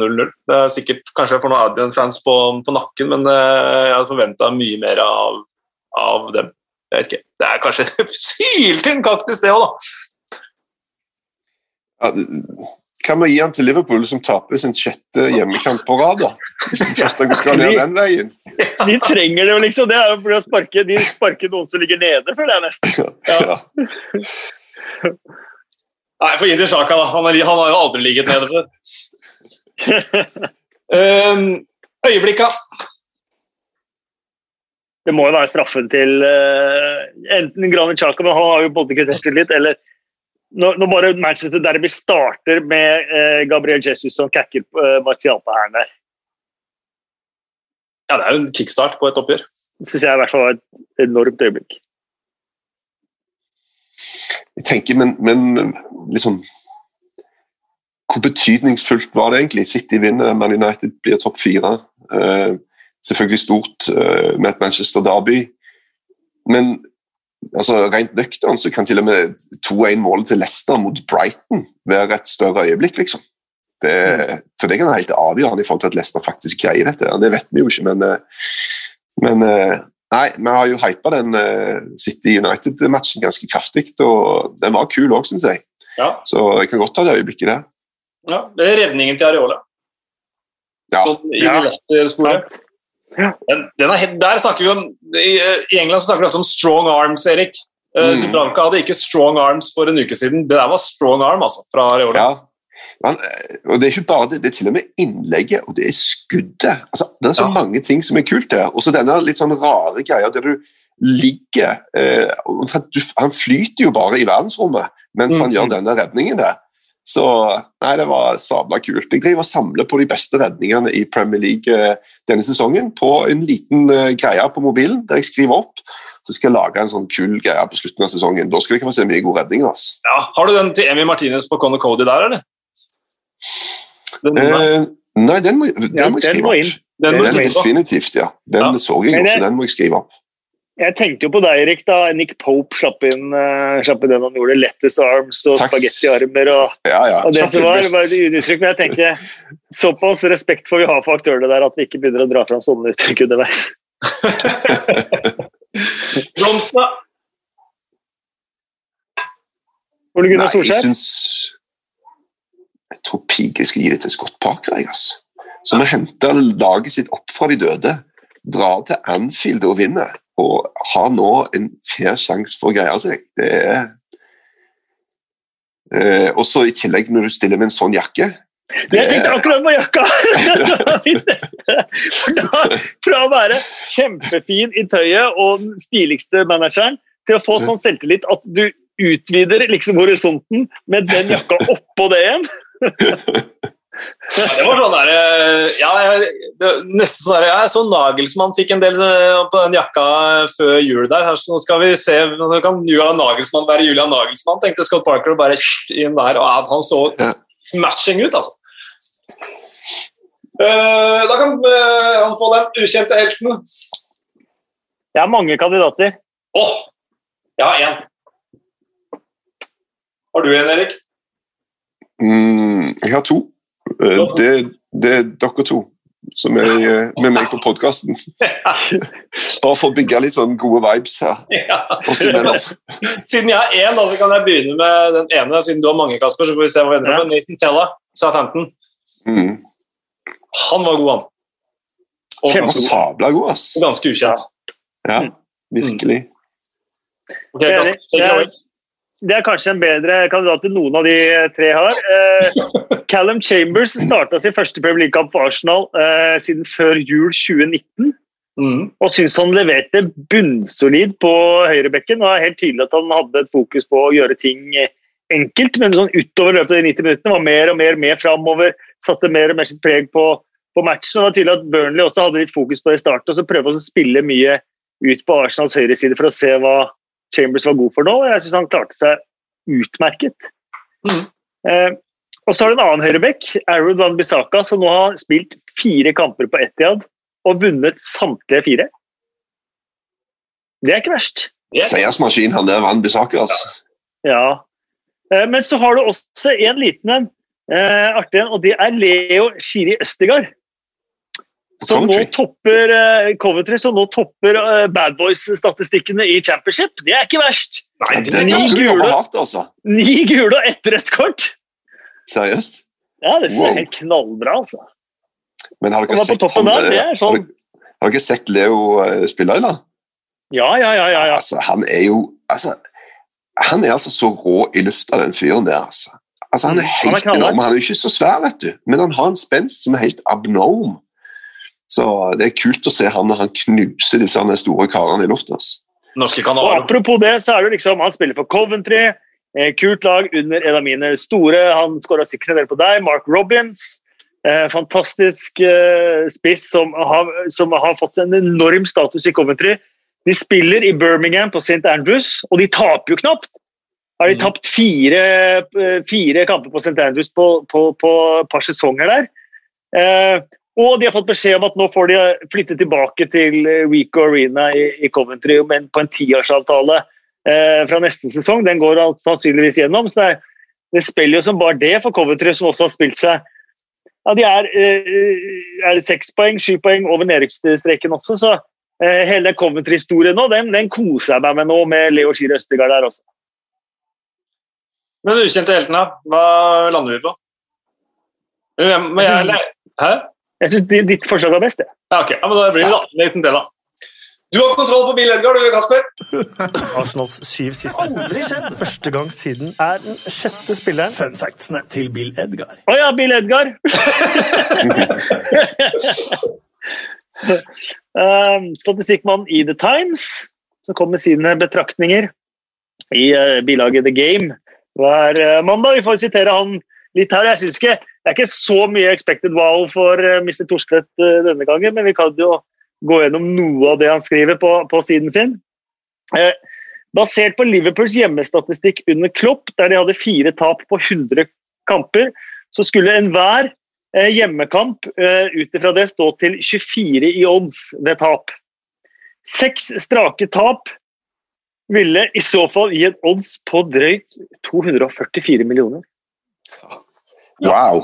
0-0. Det er sikkert kanskje jeg får noen Adrian-fans på, på, nakken, men jeg hadde forventa mye mer av, av dem. Jeg vet ikke. Det er kanskje syltynn kaktus, det òg, da. Ja, kan vi gi han til Liverpool, som taper sin sjette hjemmekamp på rad? da? Hvis de skal ned den veien. De trenger det jo, liksom. Det er jo fordi sparke, De sparker noen som ligger nede, for det nesten. Ja. Ja. Nei, for Inter Sjaka, da. Han, han, har jo aldri ligget nede før. um, øyeblikka. Det må jo være straffen til uh, enten Granit Chaka men han har jo både kvittert litt, eller når, når, bare Manchester Derby starter med uh, Gabriel Jesus som kakker uh, Martial på hælen der. Ja, det er jo en kickstart på et oppgjør. Det syns jeg i hvert fall var et enormt øyeblikk. Jeg tenker, men, men liksom Hvor betydningsfullt var det egentlig? City vinner, Man United blir topp fire. Uh, selvfølgelig stort uh, med et Manchester Derby. Men altså, rent nøkternt så kan til og med 2-1-målet til Leicester mot Brighton være et større øyeblikk, liksom. Det, for det kan være helt avgjørende i forhold til at Leicester faktisk greier dette. Det vet vi jo ikke, men, eh, men Nei, vi har jo hypa den City United-matchen ganske kraftig, og den var kul òg, syns jeg. Ja. Så jeg kan godt ta det øyeblikket der. Ja, Det er redningen til Areola. Ja. Ja. Den, den er, der snakker vi om, I England så snakker vi ofte om strong arms, Erik. Eh, mm. Dubranka hadde ikke strong arms for en uke siden. Det der var strong arm altså, fra Areola. Ja. Man, eh, og Det er ikke bare det, det er til og med innlegget, og det er skuddet. Altså, det er så ja. mange ting som er kult her. Og så denne litt sånn rare greia der du ligger eh, Han flyter jo bare i verdensrommet mens han mm. gjør denne redningen der. Så nei, det var sabla kult. Jeg driver og samler på de beste redningene i Premier League eh, denne sesongen på en liten uh, greie på mobilen der jeg skriver opp. Så skal jeg lage en sånn kul greie på slutten av sesongen. Da skal dere få se mye gode redninger. Altså. Ja, har du den til Emi Martinez på Conor Cody der, eller? Den, eh, nei, den må, den ja, må jeg skrive opp. Den, den, den definitivt, ja. Den ja. så jeg jo, så den må jeg skrive opp. Jeg tenkte jo på deg, Erik, da Nick Pope slapp inn, uh, slapp inn den han gjorde. Lettest arms og spagettiarmer og, ja, ja. og det som var. var uttrykk, Men jeg tenker såpass respekt får vi ha for aktørene der at vi ikke begynner å dra fram sånne uttrykk underveis. Blomsta. Ole Gunnar Solskjær? Tror Pige skal gi det til Scott Parker, jeg, altså. Som har henta laget sitt opp fra de døde. Drar til Anfield og vinner og har nå en fair sjanse for å greie seg. Det er eh, også i tillegg når du stiller med en sånn jakke det Jeg tenkte akkurat på jakka! da, fra å være kjempefin i tøyet og den stiligste manageren, til å få sånn selvtillit at du utvider liksom horisonten med den jakka oppå det igjen. Ja, det var sånn der, eh, ja, nesten sånn der, Jeg så Nagelsmann fikk en del eh, på den jakka før jul der. Så nå skal vi se Nå kan Julian Nagelsmann være Julian Nagelsmann, tenkte Scott Parker og bare inn der. Og han så smashing ut, altså. Uh, da kan uh, han få den ukjente helten. Jeg har mange kandidater. Åh! Oh, jeg har én. Har du en, Erik? Mm, jeg har to. Uh, det, det, er dere to som er med meg på podkasten. Bare for å bygge litt sånn gode vibes her. Ja. siden jeg har én, så kan jeg begynne med den ene. Siden du har mange, Kasper, så får vi se hva vi ender med. Nathan Tella, Southampton. Mm. Han var god, han. Kjempesabla god, ass. Ganske ukjent. Ja, virkelig. Okay, det, det er kanskje en bedre kandidat enn noen av de tre har. Eh, Callum Chambers starta sin første Premier League-kamp for Arsenal eh, siden før jul 2019. Mm. Og syns han leverte bunnsolid på høyrebekken. og er helt tydelig at han hadde et fokus på å gjøre ting enkelt, men sånn utover løpet av de 90 minuttene var mer og mer med framover. Satte mer og mer sitt preg på, på matchen. og Det var tydelig at Burnley også hadde litt fokus på det i starten, og så prøvde å spille mye ut på Arsenals høyreside for å se hva Chambers var god for nå. og Jeg syns han klarte seg utmerket. Mm. Eh, og så har du en annen høyrebekk, Arud Van Bissaka, som nå har spilt fire kamper på Etiad og vunnet samtlige fire. Det er ikke verst. Seiersmaskin, han der Van Bissaka, altså. Ja. Eh, men så har du også en liten en, eh, artig en, og det er Leo Shiri Østegard. Som nå topper Coventry, som nå topper Bad Boys-statistikkene i Championship. Det er ikke verst! Nei, det, det, skal du jobbe hardt, altså. Ni gule og ett rødt kort! Seriøst? Ja, det ser wow. helt knallbra, altså. Men har dere, sett, han, der, er sånn... har, har dere sett Leo uh, spille, da? Ja, ja, ja. ja, ja. Altså, han er jo altså, Han er altså så rå i lufta, den fyren der. altså. Altså, han er helt han er enorm. Han er jo ikke så svær, vet du, men han har en spenst som er helt abnorm. Så det er kult å se han når han knuser disse store karene i lufta. Apropos det, så er det liksom, han spiller for Coventry. Eh, kult lag under en av mine store. Han skåra sikkert en del på deg. Mark Robins. Eh, fantastisk eh, spiss som har, som har, fått en enorm status i Coventry. De spiller i Birmingham på St. Andrews, og de taper jo knapt. Har de mm. tapt fire, fire kamper på St. Andrews på, på, på et par sesonger der. Eh, og de har fått beskjed om at nå får de flytte tilbake til Rico Arena i, Coventry, men på en tiårsavtale eh, fra neste sesong. Den går sannsynligvis gjennom. så det, er, det spiller jo som bare det for Coventry, som også har spilt seg ja, De er, eh, er seks poeng, sju poeng over nedrykksstreken også, så eh, hele Coventry-historien nå, den, den, koser jeg meg med nå, med Leo Skir Østegard der også. Men ukjente heltene, hva lander vi på? Men jeg, hæ? Jeg syns ditt forslag var best. Ja, ok. Ja, men da blir det da. Uten det, da. Du har kontroll på Bill Edgar, du, Kasper. Arsenals syv siste. Aldri skjedd. Første gang siden er den sjette spilleren. Fun factsene til Bill Edgar. Å oh, ja, Bill Edgar! um, Statistikkmannen i The Times, som kom med sine betraktninger i uh, bilaget The Game hver uh, mandag. Vi får sitere han litt her. Jeg synes ikke det er ikke så mye expected wow for eh, Mr. Torstvedt uh, denne gangen, men vi kan jo gå gjennom noe av det han skriver på, på siden sin. Eh, basert på Liverpools hjemmestatistikk under Klopp, der de hadde fire tap på 100 kamper, så skulle enhver eh, hjemmekamp eh, ut ifra det stå til 24 i odds ved tap. Seks strake tap ville i så fall gi en odds på drøyt 244 millioner. Wow!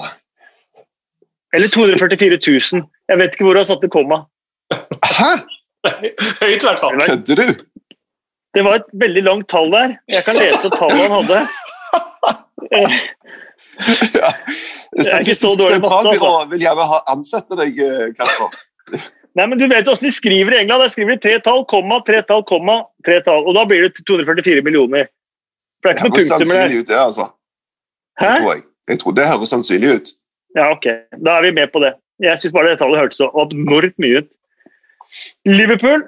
Eller 244 000. Jeg vet ikke hvor jeg har satt det komma. Hæ?! Høyt, i hvert fall. Kødder du? Det var et veldig langt tall der. Jeg kan lese opp tallet han hadde. ja. Statistisk sentralbyrå vil gjerne ha ansette deg, eh, Kasper. Nei, men Du vet hvordan de skriver i England. Der skriver de tre tall, komma, tre tall, komma, tre tall. Og da blir det 244 millioner. For det er ikke noe punktum med det. Ut, det altså. Hæ? Det tror jeg. Jeg tror det høres sannsynlig ut. Ja, ok. Da er vi med på det. Jeg syns bare det tallet hørtes så abnormt mye ut. Liverpool,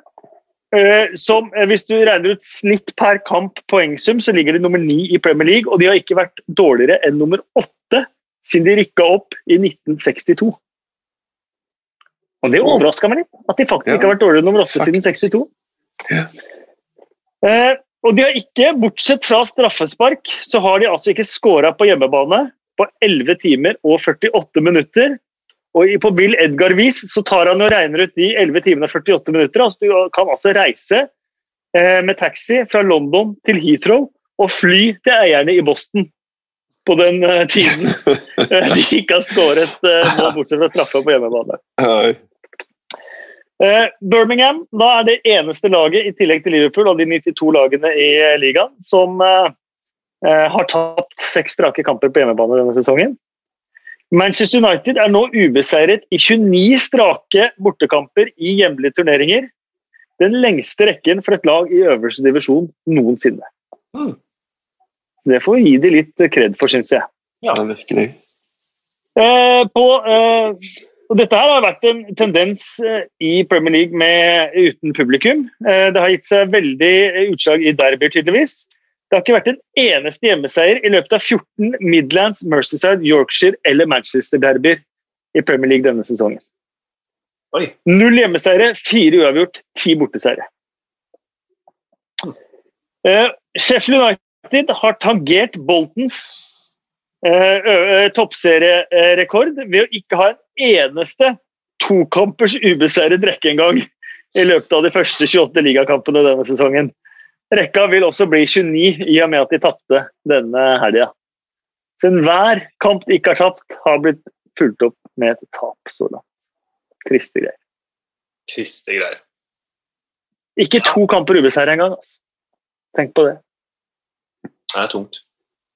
eh, som eh, hvis du regner ut snitt per kamp poengsum, så ligger de nummer ni i Premier League, og de har ikke vært dårligere enn nummer åtte siden de rykka opp i 1962. Og det overraska meg litt, at de faktisk ja, ikke har vært dårligere enn nummer åtte siden 62. Ja. Eh, og de har ikke, bortsett fra straffespark, så har de altså ikke scora på hjemmebane på 11 timer og 48 minutter. Og på Bill Edgar-vis så tar han og regner ut de 11 timene og 48 minutter. Altså, du kan altså reise eh, med taxi fra London til Heathrow og fly til eierne i Boston på den uh, tiden de ikke har skåret mål, bortsett fra straffe på hjemmebane. Birmingham da er det eneste laget, i tillegg til Liverpool og de 92 lagene i ligaen, som har tapt seks strake kamper på hjemmebane denne sesongen. Manchester United er nå ubeseiret i 29 strake bortekamper i hjemlige turneringer. Den lengste rekken for et lag i øverste divisjon noensinne. Mm. Det får vi gi de litt kred for, syns jeg. Ja, virkelig. Eh, på, eh, dette her har vært en tendens eh, i Premier League med, uten publikum. Eh, det har gitt seg veldig utslag i derbyer, tydeligvis. Det har ikke vært en eneste hjemmeseier i løpet av 14 Midlands, Mercyside, Yorkshire eller Manchester-derbyer i Premier League denne sesongen. Oi. Null hjemmeseiere, fire uavgjort, ti borteseiere. Uh, Sheffield United har tangert Boltons uh, toppserierekord ved å ikke ha en eneste tokampers ubeseiret rekke engang i løpet av de første 28 ligakampene denne sesongen. Rekka vil også bli 29 i og med at de tapte denne helga. Så enhver kamp de ikke har tapt, har blitt fulgt opp med et tap så langt. Triste greier. Triste greier. Ikke to kamper ubeseiret engang. Altså. Tenk på det. Det er tungt.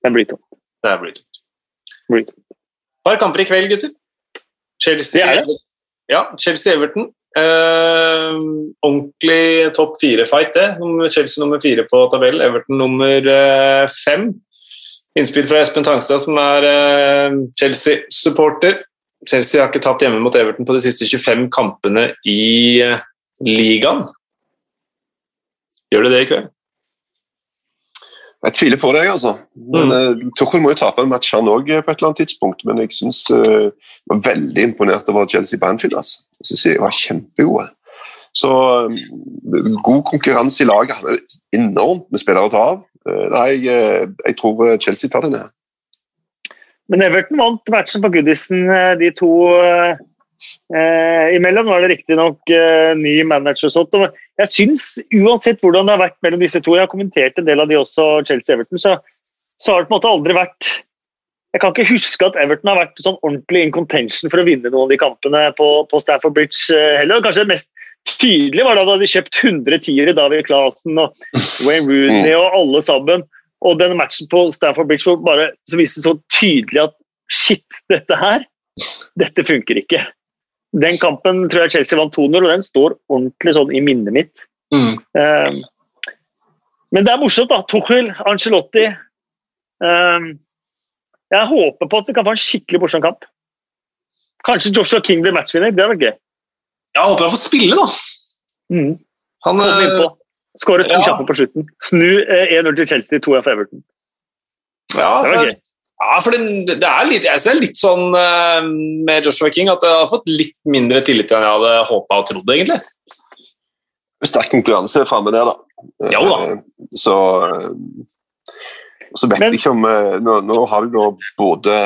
Det blir tungt. Det blir tungt. Blir tungt. Bare kamper i kveld, gutter. Chelsea, ja, Chelsea-Everton. Uh, ordentlig topp fire-fight, det. Chelsea nummer fire på tabellen, Everton nummer eh, fem. Innspill fra Espen Tangstad, som er eh, Chelsea-supporter. Chelsea har ikke tapt hjemme mot Everton på de siste 25 kampene i ligaen. Gjør det det i kveld? Jeg tviler på deg, altså. Men, mm. Tuchel må jo tape en match han òg på et eller annet tidspunkt, men jeg syns uh, var veldig imponert over Chelsea Banfield. Altså. Jeg syns jeg var kjempegode. Så um, god konkurranse i laget. Han er enormt med spillere å ta av. Uh, nei, jeg, jeg, tror Chelsea tar det ned. Men Everton vant matchen på Goodison, de to uh, imellom. Er det riktignok uh, ny manager og sånt. Og jeg syns, uansett hvordan det har vært mellom disse to, jeg har kommentert en del av de også, Chelsea-Everton, så, så har det på en måte aldri vært jeg kan ikke huske at Everton har vært sånn ordentlig in contention for å vinne noen av de kampene på, på Stafford Bridge eh, heller. Kanskje det mest tydelige var da de hadde kjøpt 100 tiere, David Clasen og Wayne Rooney mm. og alle sammen. Og den matchen på Stafford Bridge hvor bare, så viste det så tydelig at shit, dette her, dette funker ikke. Den kampen tror jeg Chelsea vant 2-0, og den står ordentlig sånn i minnet mitt. Mm. Um, men det er morsomt, da. Tuchel, Angelotti um, jeg håper på at vi kan få en skikkelig morsom kamp. Kanskje Joshua King blir matchvinner. Det hadde vært gøy. Jeg håper han får spille, da. Mm. Han Skårer Skåret to ja. kjappe på slutten. Snu eh, 1-0 til Chelsea, 2-1 for Everton. Ja, ja, for det, det, er litt, jeg ser litt sånn uh, med Joshua King at jeg har fått litt mindre tillit enn jeg hadde håpa og trodd, egentlig. Sterk konkurranse framme der, da. Jo da. Så så vet jeg ikke om eh, Nå, nå har du da både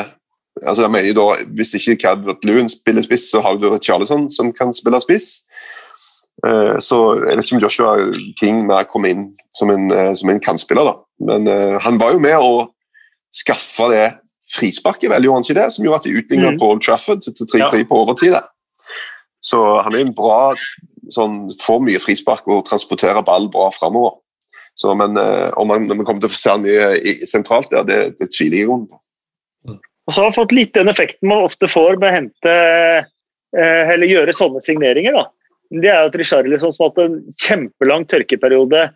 altså jeg mener da, Hvis ikke Cadward Lewin spiller spiss, så har du Charlison som kan spille spiss. Uh, så Jeg vet ikke om Joshua King mer kom inn som en, uh, som en kantspiller, da. Men uh, han var jo med å skaffe det frisparket, vel, gjorde han ikke det? Som gjorde at de utligna mm. på Old Trafford til 3-3 ja. på overtid. Så han er en bra sånn, Får mye frispark og transporterer ball bra framover. Så, men uh, om man, man, kommer til å få se mye sentralt der, det, det tviler jeg på. Og så har vi fått litt den effekten man ofte får med å hente uh, eller gjøre sånne signeringer. da. Det er jo at Richarlison som har hatt en kjempelang tørkeperiode,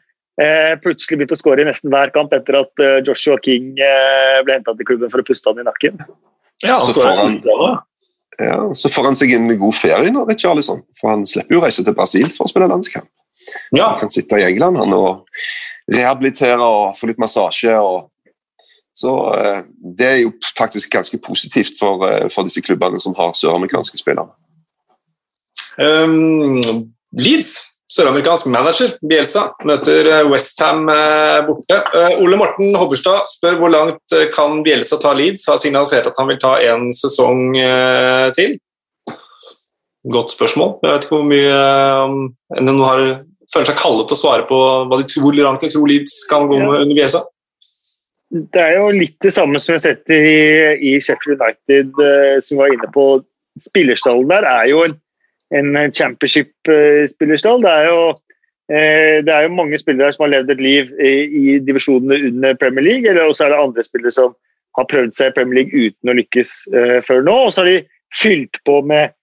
uh, plutselig begynte å skåre i nesten hver kamp etter at Joshua King ble henta til klubben for å puste han i nakken. Ja, så får han, ja, så får han seg en god ferie nå, Richarlison. For han slipper jo å reise til Brasil for å spille landskamp. Ja. Han kan sitte i England han, og rehabilitere og få litt massasje. Og, så eh, det er jo faktisk ganske positivt for, eh, for disse klubbene som har søramerikanske spillere. Um, Leeds, søramerikansk manager, Bielsa, møter eh, Westham borte. Ole Morten Hobberstad spør hvor langt kan Bielsa ta Leeds. Har signalisert at han vil ta en sesong til. godt spørsmål. Jeg vet ikke hvor mye um, NNO har føler seg kallet til å svare på hva de tror Ranke tror Leeds kan gå med under Bielsa. Det er jo litt det samme som vi har sett i, i Sheffield United, uh, som var inne på. Spillerstallen der er jo en, en championship-spillerstall. Det, uh, det er jo mange spillere som har levd et liv i, i divisjonene under Premier League, eller også er det andre spillere som har prøvd seg i Premier League uten å lykkes uh, før nå. Og så har de fylt på med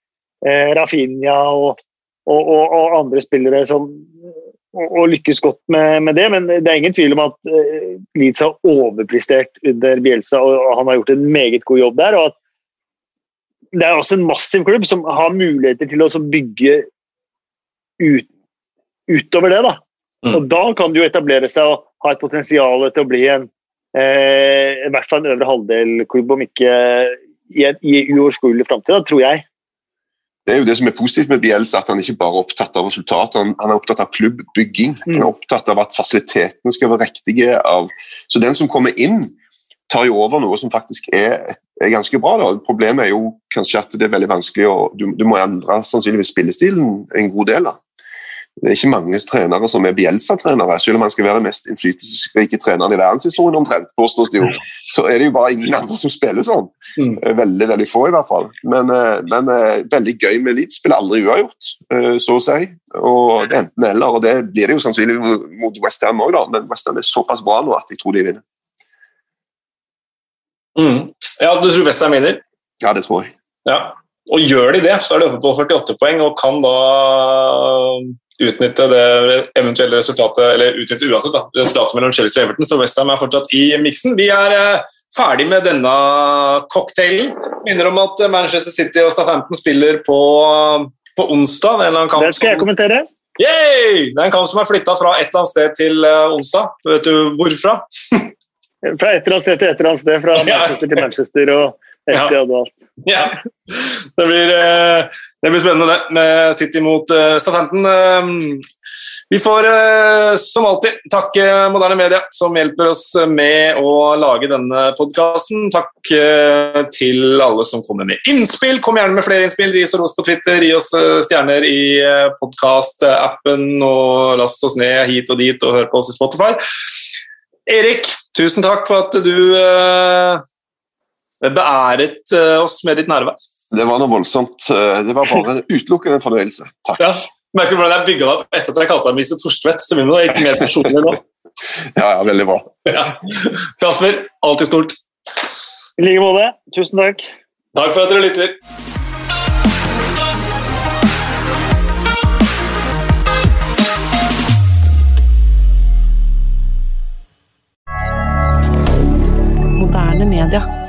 Rafinha og, og, og, og, andre spillere som og, lykkes godt med, med, det, men det er ingen tvil om at uh, Leeds har overprestert under Bielsa, og han har gjort en meget god jobb der. og at Det er også en massiv klubb som har muligheter til å bygge ut, utover det. da. Mm. Og Da kan du jo etablere seg og ha et potensial til å bli en eh, i hvert fall en øvre halvdel-klubb, om ikke i, i uoverskuelig framtid, tror jeg det er jo det som er positivt med Bielsa, at han ikke bare er opptatt av resultater, han, er opptatt av klubbbygging. Han er mm. opptatt av at fasilitetene skal være riktige. Av, så den som kommer inn, tar jo over noe som faktisk er, er ganske bra. Da. Problemet er jo kanskje at det er veldig vanskelig å Du, du må endre sannsynligvis spillestilen en god del. da. Det er ikke mange trenere som er Bielsa-trenere, selv om han skal være den mest innflytelsesrike treneren i verdenshistorien omtrent, påstås det jo. Så er det jo bare ingen andre som spiller sånn. Mm. Eh, veldig veldig få, i hvert fall. Men, eh, men eh, veldig gøy med Leeds. Spiller aldri uavgjort, så å si. Og det enten eller, og det blir det jo sannsynlig mot Westham òg, men Westham er såpass bra nå at jeg tror de vinner. Mm. Ja, du tror Westham vinner? Ja, det tror jeg. Ja. Og gjør de det, så er de oppe på 48 poeng og kan da utnytte det eventuelle resultatet eller utnytte uansett da, resultatet mellom Chelsea og Everton, så Westham er fortsatt i miksen. Vi er eh, ferdig med denne cocktailen. Minner om at Manchester City og Southampton spiller på, på onsdag. En kamp det skal jeg kommentere. Yay! Det er en kamp som er flytta fra et eller annet sted til uh, onsdag. Vet du hvorfra? fra et eller annet sted til et eller annet sted. Fra Manchester til Manchester og etter ja. Ja. Det blir uh, det blir spennende, det, med City mot uh, Southampton. Uh, vi får som alltid takke Moderne Media, som hjelper oss med å lage denne podkasten. Takk til alle som kommer med innspill. Kom gjerne med flere innspill. Ris og ros på Twitter. Gi oss stjerner i podkast-appen, og last oss ned hit og dit og hør på oss i Spotify. Erik, tusen takk for at du Beæret eh, oss med ditt nærvær. Det var noe voldsomt. Eh, det var bare utelukkende en fornøyelse. Takk. Ja, merker du hvordan jeg bygga deg opp etter at jeg kalte deg Mise Torstvedt? Det er ikke mer personlig nå. ja, ja, veldig bra. Ja. Kasper, alltid stort. I like måte. Tusen takk. Takk for at dere lytter. Moderne media.